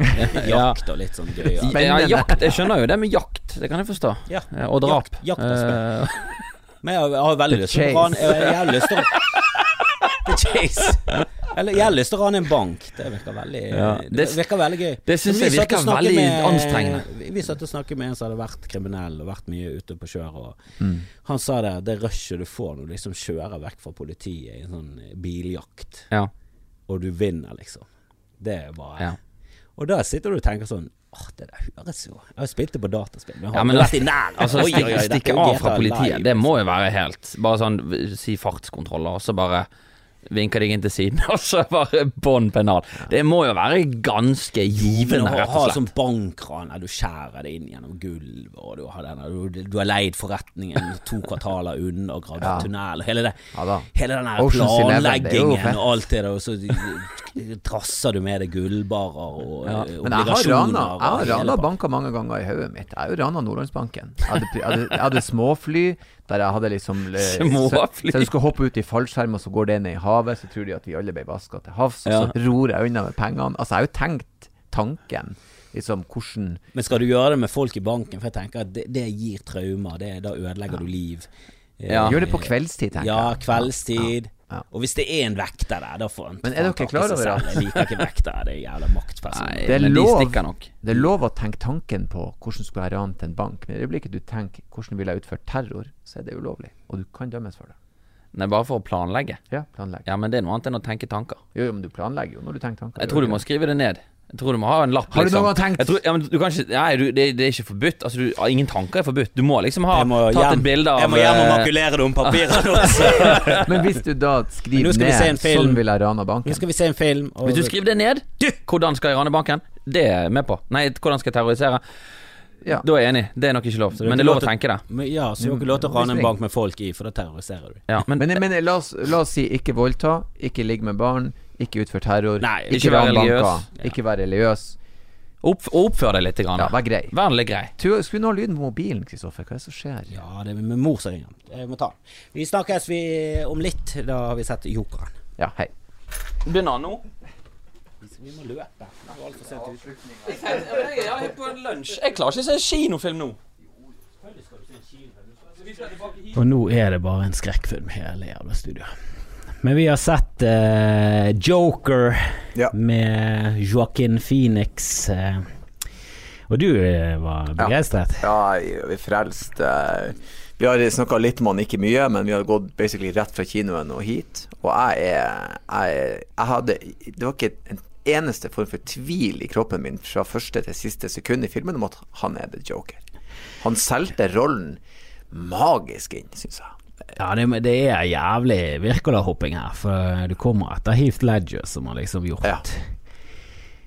Ja. Jakt og litt sånn gøy. Ja, jakt. Jeg skjønner jo det med jakt. Det kan jeg forstå. Ja. Eh, Og drap. Jakt- jakt Men jeg har, jeg har veldig The lyst til å rane Jeg har lyst til å (laughs) The chase. Eller jeg har lyst til å rane en bank. Det virker veldig Ja, Det det- virker veldig gøy. det syns jeg virker veldig veldig anstrengende. Vi, satt og snakket med en som hadde vært kriminell og vært mye ute på kjøret. Og Mm. Han sa det, det rushet du får når du liksom kjører vekk fra politiet i en sånn biljakt, ja. og du vinner, liksom. Det er bare Ja. Og da sitter du og tenker sånn Åh, det der høres jo Jeg har spilt det på dataspill, men Ja, men vært i nær. Altså, stikke, av fra politiet, det må liksom. jo være helt Bare sånn si fartskontroller, og så bare vinker deg inn til siden, (laughs) og så bare bånn pennal. Det må jo være ganske givende, rett ha og slett. sånn bankran der du skjærer det inn gjennom gulvet, og du har, denne, du, har leid forretningen to kvartaler unna og gravd Ja. tunnel, og hele, det, Ja hele den er jo planleggingen og alt det der, og så trasser du med deg gullbarer og Ja. eh, Men jeg har obligasjoner. jeg har rana banker mange ganger i hodet mitt. Jeg har jo rana Nordlandsbanken. Jeg hadde, jeg, hadde, jeg hadde småfly der jeg hadde liksom eh, Småfly? (laughs) Så, så du skal hoppe ut i fallskjerm, og så går det ned i havet, så tror de at vi alle ble vaska til havs, og Ja. så ror jeg unna med pengene. Altså, jeg har jo tenkt tanken, liksom hvordan Men skal du gjøre det med folk i banken? For jeg tenker at det, det gir traumer. Det, da ødelegger du liv. Eh, Ja. Gjør det på kveldstid, tenker jeg. Ja, kveldstid. Ja. Og hvis det er en vekter der, da får han Men er dere klar over det? Jeg liker ikke vektere, det er jævla maktpersoner. Det er lov. Det er lov å tenke tanken på hvordan skulle jeg rane en bank, men i øyeblikket du tenker hvordan vil jeg utført terror, så er det ulovlig, og du kan dømmes for det. Nei, bare for å planlegge. Ja, planlegge. Ja, men det er noe annet enn å tenke tanker. Jo, jo, men du planlegger jo når du tenker tanker. Jeg tror du må skrive det ned. Jeg tror du må ha en lapp, Har du liksom. noen gang tenkt- Jeg tror, ja, men du kan ikke Nei, du, det, det er ikke forbudt. Altså, du, ingen tanker er forbudt. Du må liksom ha må tatt hjem, et bilde av jeg må hjem og eh, makulere det om papiret (laughs) også. Men hvis du da skriver ned 'Sånn vil jeg rane banken' Nå skal vi se en film. Og Hvis du skriver det ned Hvordan skal jeg rane banken? Det er jeg med på. Nei, hvordan skal jeg terrorisere? Ja. Da er jeg enig. Det er nok ikke lov. Men det er lov lov å tenke det. Men Ja, så du har ikke lov til å rane en bank med folk i, for da terroriserer du. Ja, men, Men, men la, oss, la oss si ikke voldta, ikke ligge med barn, ikke utfør terror, Nei, ikke, ikke være religiøs. Ja. ikke være religiøs. opp, oppfør deg litt. Grann. Ja, vær grei. Vær litt grei. Du ha lyden på mobilen, Kristoffer? Hva er det som skjer? Ja, det er med mor som ringer. Jeg må ta den. Vi snakkes vi om litt. Da har vi sett Jokeren. Ja, hei. Begynner han nå? Vi må løpe. Det er altfor sent ute. Jeg er på en lunsj. Jeg klarer ikke å se en kinofilm nå. Og nå er det bare en skrekkfilm hele jævla studioet. Men vi har sett uh, Joker Ja. med Joaquin Phoenix. Uh, og du uh, var begeistret? Ja, ja vi frelst. Vi har snakka litt om han, ikke mye, men vi har gått basically rett fra kinoen og hit. Og jeg er Jeg, jeg hadde Det var ikke en eneste form for tvil i kroppen min fra første til siste sekund i filmen om at han er the joker. Han solgte rollen magisk inn, syns jeg. Ja, det, det er jævlig Wirkola-hopping her, for du kommer etter Heath Ledger, som har liksom gjort Ja.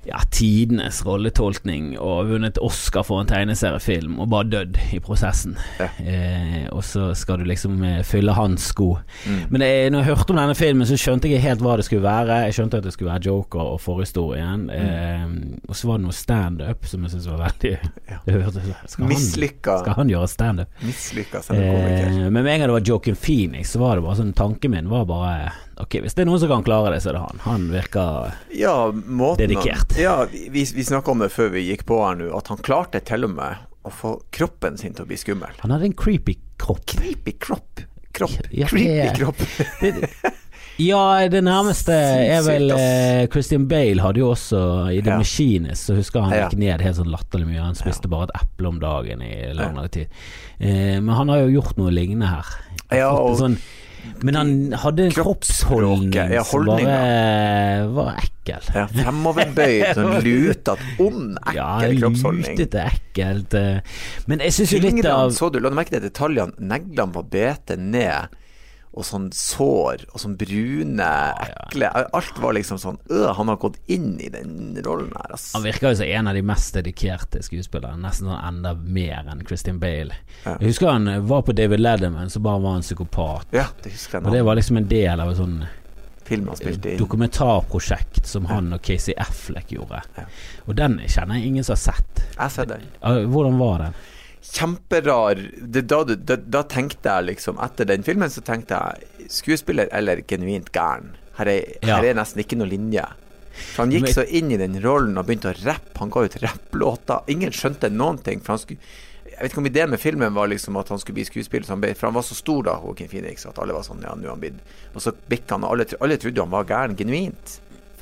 Ja, tidenes rolletolkning og vunnet Oscar for en tegneseriefilm, og bare dødd i prosessen. Ja. Eh, og så skal du liksom eh, fylle hans sko. Mm. Men det, når jeg hørte om denne filmen, så skjønte jeg helt hva det skulle være. Jeg skjønte at det skulle være Joker og forhistorien. Eh, og så var det noe standup som jeg syntes var veldig Ja. (laughs) skal, han, Mislykka. skal han gjøre standup? Mislykka. Eh, men med en gang det var Joaquin Phoenix, så var det bare sånn Tanken min var bare Ok, hvis det er noen som kan klare det, så er det han. Han virker Ja, måten Dedikert. Ja, vi, vi snakka om det før vi gikk på her nå, at han klarte til og med å få kroppen sin til å bli skummel. Han hadde en creepy kropp. Creepy kropp. Kropp. Ja, Creepy kropp. (laughs) Ja, det nærmeste (laughs) er vel eh, Christian Bale hadde jo også i The Ja. Machinist, så husker han gikk ned helt sånn latterlig mye. Han spiste bare et eple om dagen i lang, lang tid. Eh, men han har jo gjort noe lignende her. Ja, og sånn, men han hadde en kroppsholdning ja, som bare var ekkel. ja, fremoverbøyd, sånn lutet, ond, Ja, ekkel kroppsholdning. lutete, ekkelt. eh. Men jeg syns jo litt Fingrene, av så du, la du merke til detaljene? Neglene var bete ned. Og sånn sår og sånn brune, ekle Alt var liksom sånn øh, Han har gått inn i den rollen her, ass. Han virker jo som en av de mest dedikerte skuespillerne. Nesten sånn enda mer enn Christian Bale. Ja. Jeg husker han var på David Ledderman, så bare var han psykopat. Ja, det husker jeg Og det var liksom en del av et sånn dokumentarprosjekt som han og Casey Affleck gjorde. Ja. Og den kjenner jeg ingen som har sett. Jeg har sett den. Hvordan var den? Kjemperar det, da, da, da tenkte jeg liksom Etter den filmen så tenkte jeg skuespiller eller genuint gæren. Her er, Ja. her er nesten ikke noe linje. For han gikk Men- så inn i den rollen og begynte å rappe. Han ga ut rapplåter. Ingen skjønte noen ting. For han skulle jeg vet ikke om ideen med filmen var liksom at han skulle bli skuespiller, han ble, for han var så stor da, Joaquin Phoenix, at alle var sånn Ja, nå er han blitt Og så bikka han, og alle, alle trodde han var gæren genuint.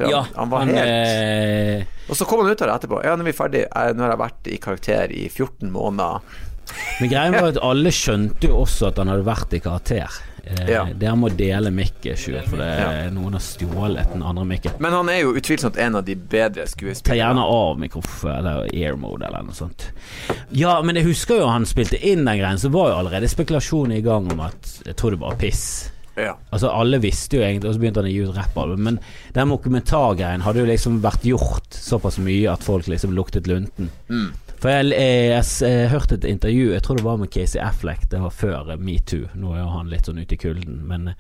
For han, han var helt eh, Og så kom han ut av det etterpå. Ja, nå er vi ferdig. Nå har jeg vært i karakter i 14 måneder. Men greien var (laughs) at alle skjønte jo også at han hadde vært i karakter. Eh, Ja. Dere må dele mikken, Sjur, for det, Ja. noen har stjålet den andre mikken. Men han er jo utvilsomt en av de bedre Ta skuespillerne. gjerne av mikrofon eller air mode eller noe sånt. Ja, men jeg husker jo han spilte inn den greien, så var jo allerede spekulasjonen i gang om at jeg tror det var piss. Ja. Altså Alle visste jo egentlig, og så begynte han å gi ut rappalbum. Men den dokumentargreien hadde jo liksom vært gjort såpass mye at folk liksom luktet lunten. Mm. For jeg, jeg, jeg, s- jeg hørte et intervju, jeg tror det var med Casey Affleck, det var før eh, metoo. Nå er han litt sånn ute i kulden, men eh,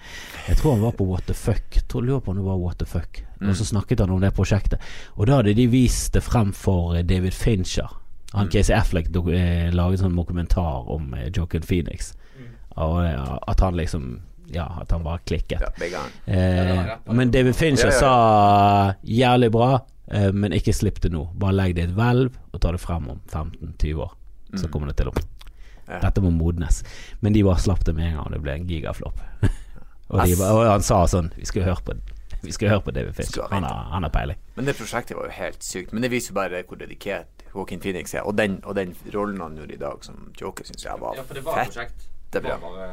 jeg tror han var på What the Fuck. Jeg tror, lurer på om det var What the Fuck. Og så snakket han om det prosjektet. Og da hadde de vist det frem for eh, David Fincher. Han Casey Affleck eh, laget sånn dokumentar om eh, Joaquin Phoenix. Og eh, at han liksom Ja, at han bare klikket. Ja. Eh, men David Fincher Ja, ja, ja. sa jævlig bra, eh, men ikke slipp det nå. Bare legg det i et hvelv og ta det frem om 15-20 år. Så kommer det til å Dette må modnes. Men de bare slapp det med en gang, og det ble en gigaflopp. (laughs) og, de, bare- og han sa sånn Vi skal høre på Vi skal høre på David Fincher. Han har, han har peiling. Men det prosjektet var jo helt sykt. Men det viser jo bare hvor dedikert Joaquin Phoenix er. Og den, og den rollen han gjorde i dag som Joker, syns jeg var Ja, for det var et fett. prosjekt. Det var- bare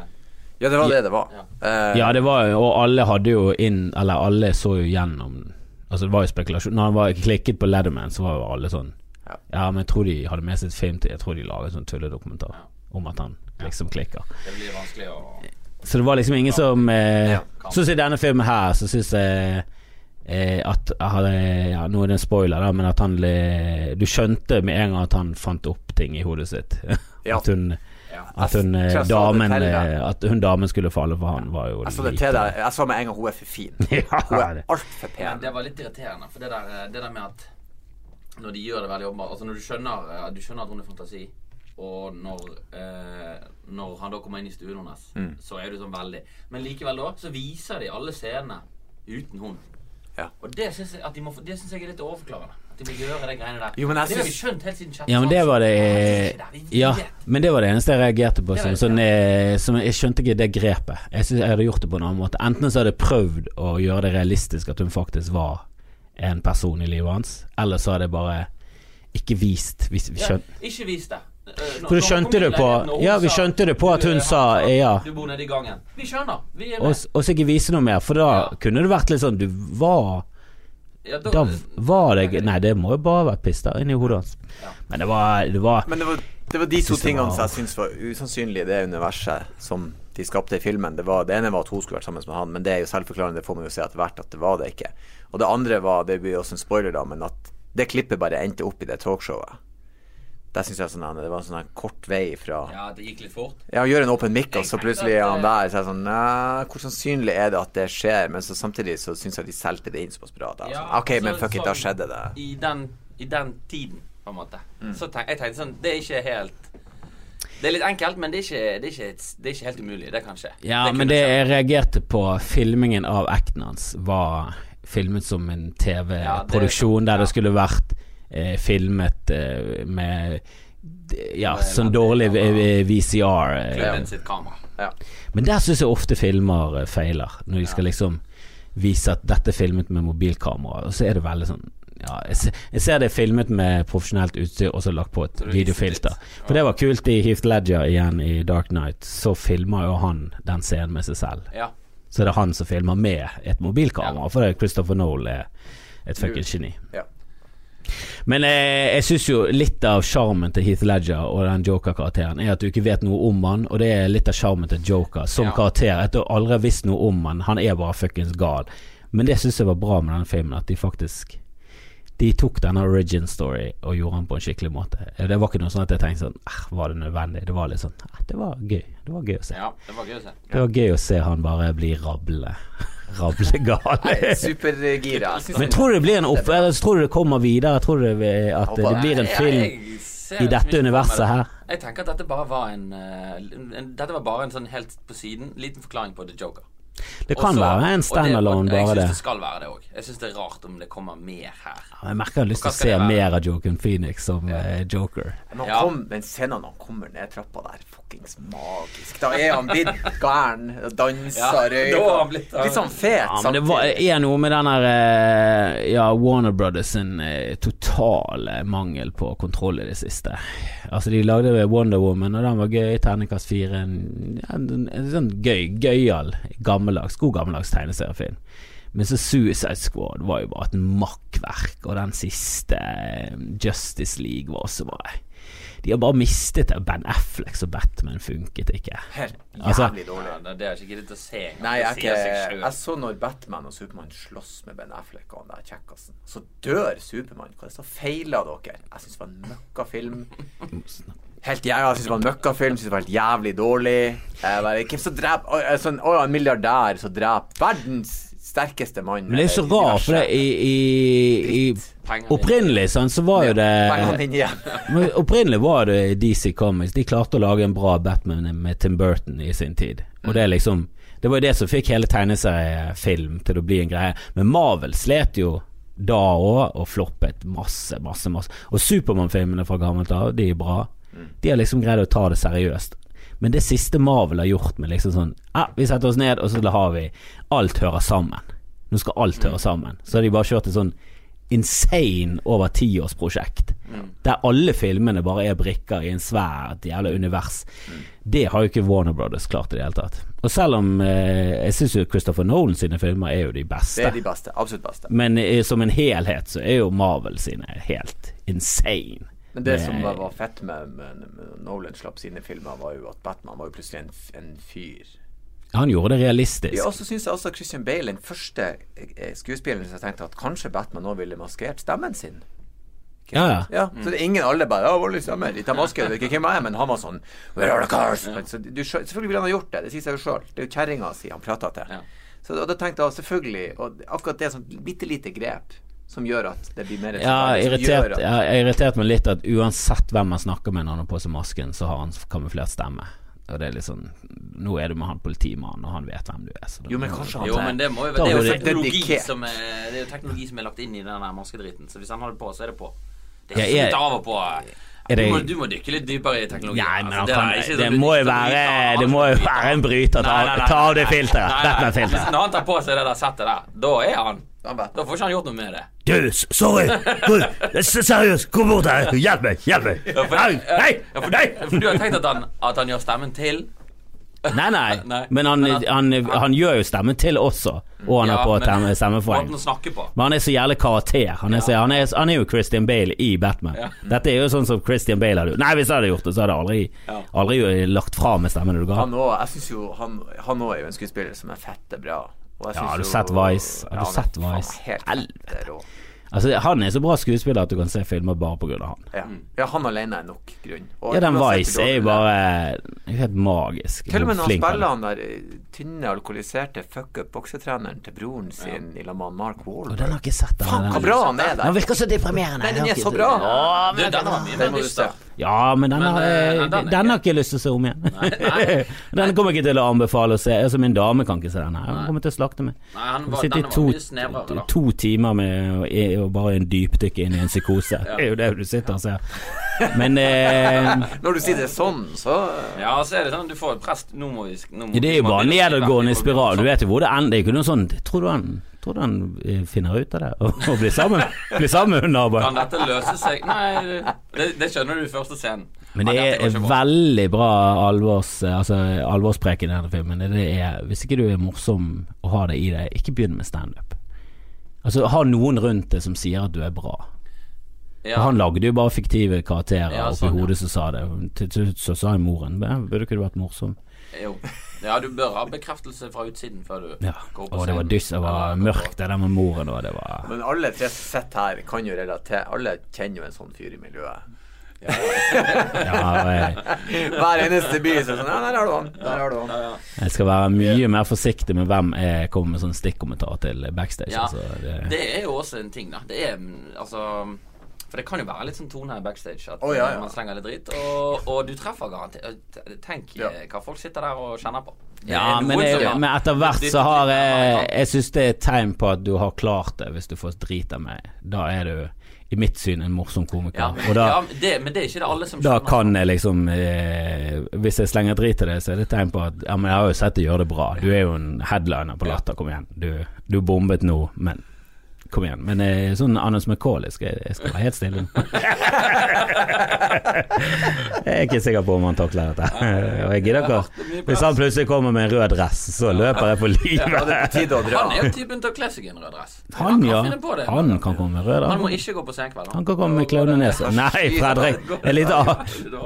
Ja, det var det det var. Ja. Eh, Ja, det var jo Og alle hadde jo inn Eller alle så jo gjennom Altså det var jo spekulasjon Når han var klikket på Leatherman, så var jo alle sånn Ja. Ja, men jeg tror de hadde med seg et film til Jeg tror de laget sånn tulledokumentar Ja. om at han liksom klikker. Det blir vanskelig å Så det var liksom ingen som eh, Ja, Sånn som i denne filmen her, så syns jeg eh, at jeg hadde, ja, Nå er det en spoiler, da, men at han Du skjønte med en gang at han fant opp ting i hodet sitt. (laughs) Ja. At hun Ja. At hun eh, Jeg det damen eh, At hun damen skulle falle for han, var jo jeg så det til deg. Jeg så med en gang hun er for fin. (laughs) Hun er altfor pen. Men det var litt irriterende, for det der, eh, det der med at når de gjør det veldig åpenbart Altså når du skjønner, eh, du skjønner at hun er fantasi, og når, eh, når han da kommer inn i stuen hennes, Mm. så er du sånn veldig Men likevel da, så viser de alle scenene uten hun. Ja. Og det syns jeg, de det jeg er litt overforklarende. At de må gjøre de greiene der. Jo, men jeg det har vi skjønt helt siden Chat Ja, men det var det Ja, vet. men det var det eneste jeg reagerte på. Som, sånn, eh, som jeg skjønte ikke det grepet. Jeg synes jeg hadde gjort det på en annen måte. Enten så hadde jeg prøvd å gjøre det realistisk at hun faktisk var en person i livet hans, eller så hadde jeg bare ikke vist hvis vi Ja, ikke vist det. Eh, når- For du skjønte det på- ja, vi skjønte det på at hun eh, sa, ja. Du bor nede i gangen. Vi skjønner. Vi er med. og så ikke vise noe mer, for da Ja. kunne det vært litt sånn Du var Ja, da- Da var det Nei, det må jo bare være pista inni hodet hans. Ja. Men det var, det var Men det var, det var de to tingene var- som jeg syns var usannsynlige i det universet som de skapte i filmen. Det, var, det ene var at hun skulle vært sammen med han, men det er jo selvforklarende, det får man jo se etter hvert at det var det ikke. Og det andre var, det blir også en spoiler, da, men at det klippet bare endte opp i det talkshowet. Der syns jeg sånn, det var en sånn kort vei fra Ja, det gikk litt fort. Ja, gjør en open mic, og så plutselig er han der. Så er sånn hvor sannsynlig er det at det skjer? Men så samtidig så syns jeg de solgte det inn såpass bra. Da. Ja, Sånn, ok, men så- fuck it, da skjedde det. I den, I den tiden, på en måte. Mm. Så tenk, jeg tenkte sånn Det er ikke helt Det er litt enkelt, men det er ikke, det er ikke, det er ikke helt umulig. Det kan skje. Ja, det men det skje. jeg reagerte på, filmingen av acten hans var filmet som en TV-produksjon der Ja. det skulle vært eh, filmet eh, med ja, sånn dårlig eh, VCR. eh. Sitt kamera. Ja. Men der syns jeg ofte filmer eh, feiler, når de skal liksom vise at dette er filmet med mobilkamera, og så er det veldig sånn ja, jeg ser, jeg ser det er filmet med profesjonelt utstyr og så lagt på et videofilter. For det var kult i Heath Ledger igjen i Dark Knight. Så filmer jo han den scenen med seg selv. Ja. Så det er han som filmer med et mobilkamera, Ja. for det er Christopher Noel er et fuckings geni. Ja. Men eh, jeg syns jo litt av sjarmen til Heath Ledger og den Joker-karakteren er at du ikke vet noe om han, og det er litt av sjarmen til Joker som Ja. karakter. At du aldri har visst noe om han. Han er bare fuckings gal. Men det syns jeg var bra med den filmen, at de faktisk De tok denne origin story og gjorde den på en skikkelig måte. Det var ikke noe sånn at jeg tenkte sånn "Ah, Var det nødvendig? Det var litt sånn ah, Det var gøy. Det var gøy å se. Ja, det var gøy å se. Det var gøy å se han bare bli rable (laughs) Rablegal. (laughs) Supergira. Men tror du det blir en opp... Eller tror du det kommer videre? Tror du det, at det blir en film i dette universet her? Jeg tenker at dette bare var en, eh, en Dette var bare en sånn helt på siden liten forklaring på The Joker. Det kan Også- være en standalone, bare det. Jeg det. syns det skal være det òg. Jeg syns det er rart om det kommer mer her. Ja, Jeg merker jeg har lyst til å se mer av Joaquin Phoenix som eh, Joker. Men, han Ja. kom, den scenen når han kommer ned trappa der, fuckings magisk. Da er han blitt gæren, og danser, Ja, da røyker. han blitt- Litt sånn fet Ja, men det var, er noe med den der eh, Ja, Warner Brothers sin eh, totale mangel på kontroll i det siste. Altså, de lagde Wonder Woman, og den var gøy. Terningkast fire. En, en, en sånn gøy, gøyal, gammeldags, god gammeldags tegneseriefilm. Men så Suicide Squad var jo bare et makkverk, og den siste eh, Justice League var også bare De har bare mistet det. Ben Affleck som Batman funket ikke. Helt Altså- jævlig dårlig. Ja, det, er ikke greit å se. Nei, jeg, ikke, jeg så når Batman og Supermann slåss med Ben Affleck og han der kjekkasen. Så dør Supermann. Hva er det som feiler dere? Jeg syns det var en møkkafilm. (laughs) Helt jævlig, jeg syns det var en møkkafilm. Synes det var helt jævlig dårlig. Hvem som dreper Å, er sånn, en milliardær som dreper verdens sterkeste mann. Men det er så rart, for det i, i, i Opprinnelig sånn, så var jo det (laughs) men Opprinnelig var det DC Comics. De klarte å lage en bra Batman med Tim Burton i sin tid. Og det er liksom Det var jo det som fikk hele tegneseriefilm til å bli en greie. Men Marvel slet jo da òg, og floppet masse, masse, masse. Og Supermann-filmene fra gammelt av, de er bra. De har liksom greid å ta det seriøst. Men det siste Marvel har gjort med liksom sånn ah, Vi setter oss ned, og så har vi Alt hører sammen. Nå skal alt høre sammen. Så har de bare kjørt et sånn insane over tiårsprosjekt. Der alle filmene bare er brikker i en svært jævla univers. Det har jo ikke Warner Brothers klart i det hele tatt. Og selv om eh, jeg syns jo Christopher Nolan sine filmer er jo de beste. Det er de beste. Absolutt beste. Men eh, som en helhet så er jo Marvel sine helt insane. Men det Med- som var, var fett med, med, med Nolan slapp sine filmer, var jo at Batman var jo plutselig en, en fyr. Han gjorde det realistisk. Ja, og så syns jeg også Christian Bale, den første eh, skuespilleren som jeg tenkte at kanskje Batman nå ville maskert stemmen sin. Ja, ja. Ja, Så det er ingen alle bare 'Å, voldelig stemme', De tar maske, jeg vet ikke hvem jeg er, men han var sånn 'Where are the cars?' Så du, selvfølgelig ville han ha gjort det, det sier seg jo sjøl. Det er jo kjerringa si han prater til. Ja. Så da, da tenkte jeg selvfølgelig Og akkurat det er sånn bitte lite grep som gjør at det blir mer Ja, irritert, at- ja, jeg har irritert meg litt at uansett hvem man snakker med når han har på seg masken, så har han kamuflert stemme. Og det er litt sånn Nå er du med han politimannen, og han vet hvem du er. Så da- Jo, men kanskje han Jo, men det, må jo, det er jo det teknologi som er, det er jo teknologi som er lagt inn i den maskedriten. Så hvis han har det på, så er det på. Det er ikke er- av og på. Det- Du må, du må dykke litt dypere i teknologi. Nei, men Altså, han det kan, er det, sånn må jo være Det må jo være en bryter. Ta, av det filteret. Nei. Batman-filteret. Når han tar på seg det der settet der, da er han. Da får ikke han gjort noe med det. Du, sorry! Seriøst, kom bort her! Hjelp meg! Hjelp meg! for- Nei! Nei! Ja, for, nei. for du har tenkt at han, at han gjør stemmen til Nei, nei, (laughs) Nei. men han, Men han, han gjør jo stemmen til også, og han Ja, har på men- stemme- stemmeforheng. måten å snakke på. Men han er så jævlig karakter. Han er, så, han, er, han er jo Christian Bale i Batman. Ja. Dette er jo sånn som Christian Bale hadde gjort. Nei, hvis jeg hadde gjort det, så hadde jeg aldri, Ja. aldri lagt fra med stemmen du ga. Han han Han òg er jo en skuespiller som er fette bra. Ja, har du sett Vice? Har du sett Vice? Helvete. Altså, han er så bra skuespiller at du kan se filmer bare av han. Ja. ja, han alene er nok grunn. Og Ja, den Vice er jo bare helt magisk. Til og med når han er. spiller han der eh, tynne, alkoholiserte fuck up boksetreneren til broren sin i lag med Mark Wall den har ikke sett den. Faen, den hvor bra han er der! Han virker så deprimerende. Nei, den er så bra! Å, Du, men den Den mer må du se. Ja, men den Men, har, eh, eh, den den ikke- har ikke lyst til å se om igjen. nei. (laughs) den kommer jeg ikke til å anbefale å se. Altså, min dame kan ikke se den her. Hun kommer til å slakte meg. Nei, han var, to, var mye snevrere, da. to timer med å, i- bare en dypdykke inn i en psykose. Det er jo det du sitter og ser. (laughs) Men eh, Når du sier det sånn, så Ja, så er det sånn du får et prest Nå må vi nå må, det er jo bare å nedadgående spiral. Du vet jo hvor det ender. Det er ikke noe sånn Tror du han, tror du han eh, finner ut av det og, (laughs) og blir sammen Blir sammen med naboen? Kan dette løse seg? Nei, det, det skjønner du i første scenen. Men det er veldig bra alvors, altså, alvorspreken i denne filmen. Det er, hvis ikke du er morsom og har det i deg, ikke begynn med standup. Altså, ha noen rundt deg som sier at du er bra. Ja. han lagde jo bare fiktive karakterer Ja, oppi sånn, ja. hodet som sa det. Til slutt så sa jo moren "Men Burde ikke du vært morsom? Jo. Ja, du bør ha bekreftelse fra utsiden før du Ja. går på Og det var dyss, dyst, det var mørkt, det der med moren og det var Men alle tre som sitter her, kan jo relatere Alle kjenner jo en sånn fyr i miljøet. Ja, Hver eneste by så sånn Ja, der har du han. Der har du han. Ja, ja. jeg skal være mye mer forsiktig med hvem jeg kommer med sånn stikkommentar til backstage. Ja, altså, det, Det er jo også en ting, da. Det er altså For det kan jo være litt sånn tone her backstage. At oh, ja, ja. man slenger litt dritt. Og, og du treffer garantert Tenk Ja. eh, hva folk sitter der og kjenner på. Ja, men, jeg, men etter hvert så har jeg. Jeg syns det er et tegn på at du har klart det, hvis du får drit av meg. Da er du, i mitt syn, en morsom komiker. ja, men, da, ja, men det, men det er ikke det alle som skjønner. da kan jeg liksom eh, Hvis jeg slenger drit til det, så er det tegn på at Ja, men jeg har jo sett deg gjøre det bra. Du er jo en headliner på Latter, kom igjen. Du, du bombet nå, men Kom igjen. Men eh, sånn Anders McCauley skal jeg, jeg skal være helt stille (laughs) jeg er ikke sikker på om han takler dette. Og jeg gidder ikke Hvis han plutselig kommer med en rød dress, så løper jeg for livet. Han er jo typen til å kle seg i en rød dress. Han, ja. Han kan komme med rød dress. Han må ikke gå på senkveld. Han kan komme med klovnenese. Nei, Fredrik. Er litt av.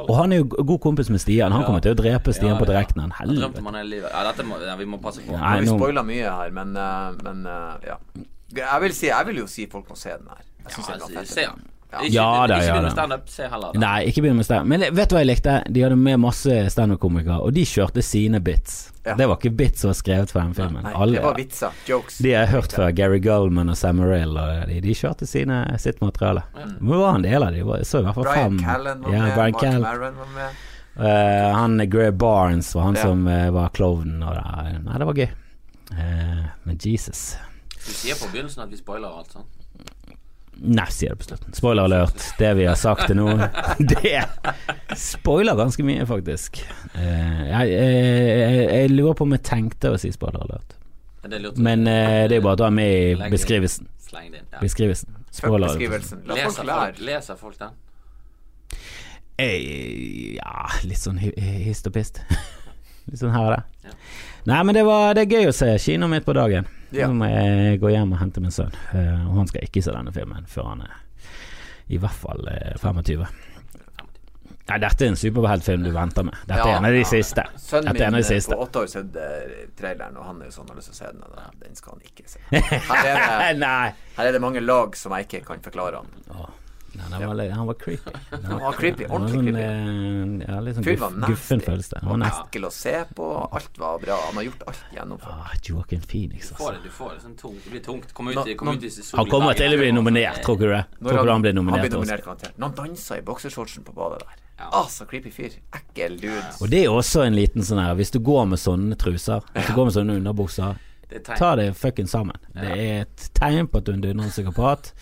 Og han er jo god kompis med Stian. Han kommer til å drepe Stian på direkten. Helvete. man hele livet. Ja, dette må, ja, vi må passe på. Vi spoiler mye her, men, eh, men eh, ja. Jeg vil, si, jeg vil jo si folk må se den her. Jeg synes Ja, den var altså, fett. Ja. Ikke, Ja da, ikke begynn med standup, se heller. Nei, ikke begynn med stand. Men vet du hva jeg likte? De hadde med masse standup-komikere, og de kjørte sine bits. Ja. Det var ikke bits som var skrevet for den filmen. Nei, Alle, det var vitser. Jokes. de har hørt fra Gary Goldman og Samarill, og de, de kjørte sine, sitt materiale. Men det var en del av dem. Så i hvert fall Brian fem. Callen var Ja, med. Brian Mark. Maron var med. Uh, han Greg Barnes var han Ja. som uh, var klovnen. Og det, nei, det var gøy. Uh, men Jesus. Du sier på begynnelsen at vi spoiler alt, sant? Nei, sier det på slutten. Spoiler alert. Det vi har sagt til nå, (laughs) det spoiler ganske mye, faktisk. Eh, jeg, jeg, jeg lurer på om jeg tenkte å si spoiler alert. Er? Men eh, det er jo bare å ta med i beskrivelsen. Beskrivelsen. Spoiler alert. beskrivelsen. Folk leser folk den? Eh, ja, litt sånn hist og pist. (laughs) litt sånn her og der. Ja. Nei, men det, var, det er gøy å se kino midt på dagen. Ja. Nå må jeg gå hjem og hente min sønn. Uh, og han skal ikke se denne filmen før han er i hvert fall uh, 25. Nei, dette er en superheltfilm du venter med. Dette er en av de ja. siste. Sønnen er min de eh, siste. på åtte år sett eh, traileren, og han er jo sånn har lyst til å se den. Den skal han ikke se. Her er, det, (laughs) her er det mange lag som jeg ikke kan forklare han. Åh, nei, han, var, han var creepy. (laughs) Han var creepy, Han var ordentlig sånn, creepy. eh, ja, litt sånn var nasty. guffen følelse. Han var nesten Ekkel å se på. Alt var bra. Han har gjort alt gjennomført. ah, Joaquin Phoenix, Du får altså. det, du får det sånn tungt. Det blir tungt. Kom ut, Nå- kom nå- ut i Han kommer til å bli nominert, tror du det? Tror du han blir han nominert blir nominert garantert. Når han dansa i boksershortsen på badet der. Ja. Ah, så creepy fyr. Ekkel dude. Og det er også en liten sånn her Hvis du går med sånne truser, hvis du går med sånne underbukser, er ta det fucking sammen. Det er et tegn på at du er en dundrende psykopat.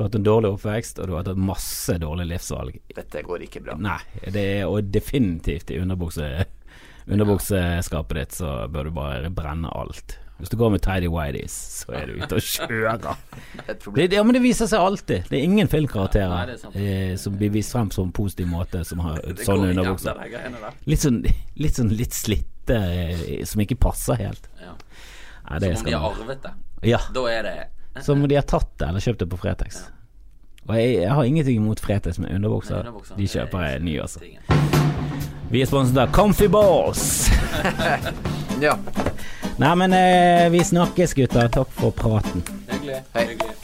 Du har hatt en dårlig oppvekst, og du har hatt masse dårlige livsvalg. Dette går ikke bra. Nei, det er og definitivt i underbukse underbukseskapet ditt så bør du bare brenne alt. Hvis du går med tidy whities, så er du ute og kjører. (laughs) Det, det, ja, men det viser seg alltid. Det er ingen filmkarakterer er eh, som blir vist frem på en positiv måte, som har sånne underbukser. Litt sånn litt, sånn, litt slitte, eh, som ikke passer helt. Ja. Nei, det Som om de har arvet det. Ja, Da er det som om de har tatt det eller kjøpt det på Fretex. Og jeg, jeg har ingenting imot Fretex med underbukser. underbukser. De kjøper jeg ny, altså. Vi er sponset av Comfy Balls. (laughs) Ja. Nei, men eh, vi snakkes, gutter. Takk for praten. Hyggelig. Hei. Hyggelig.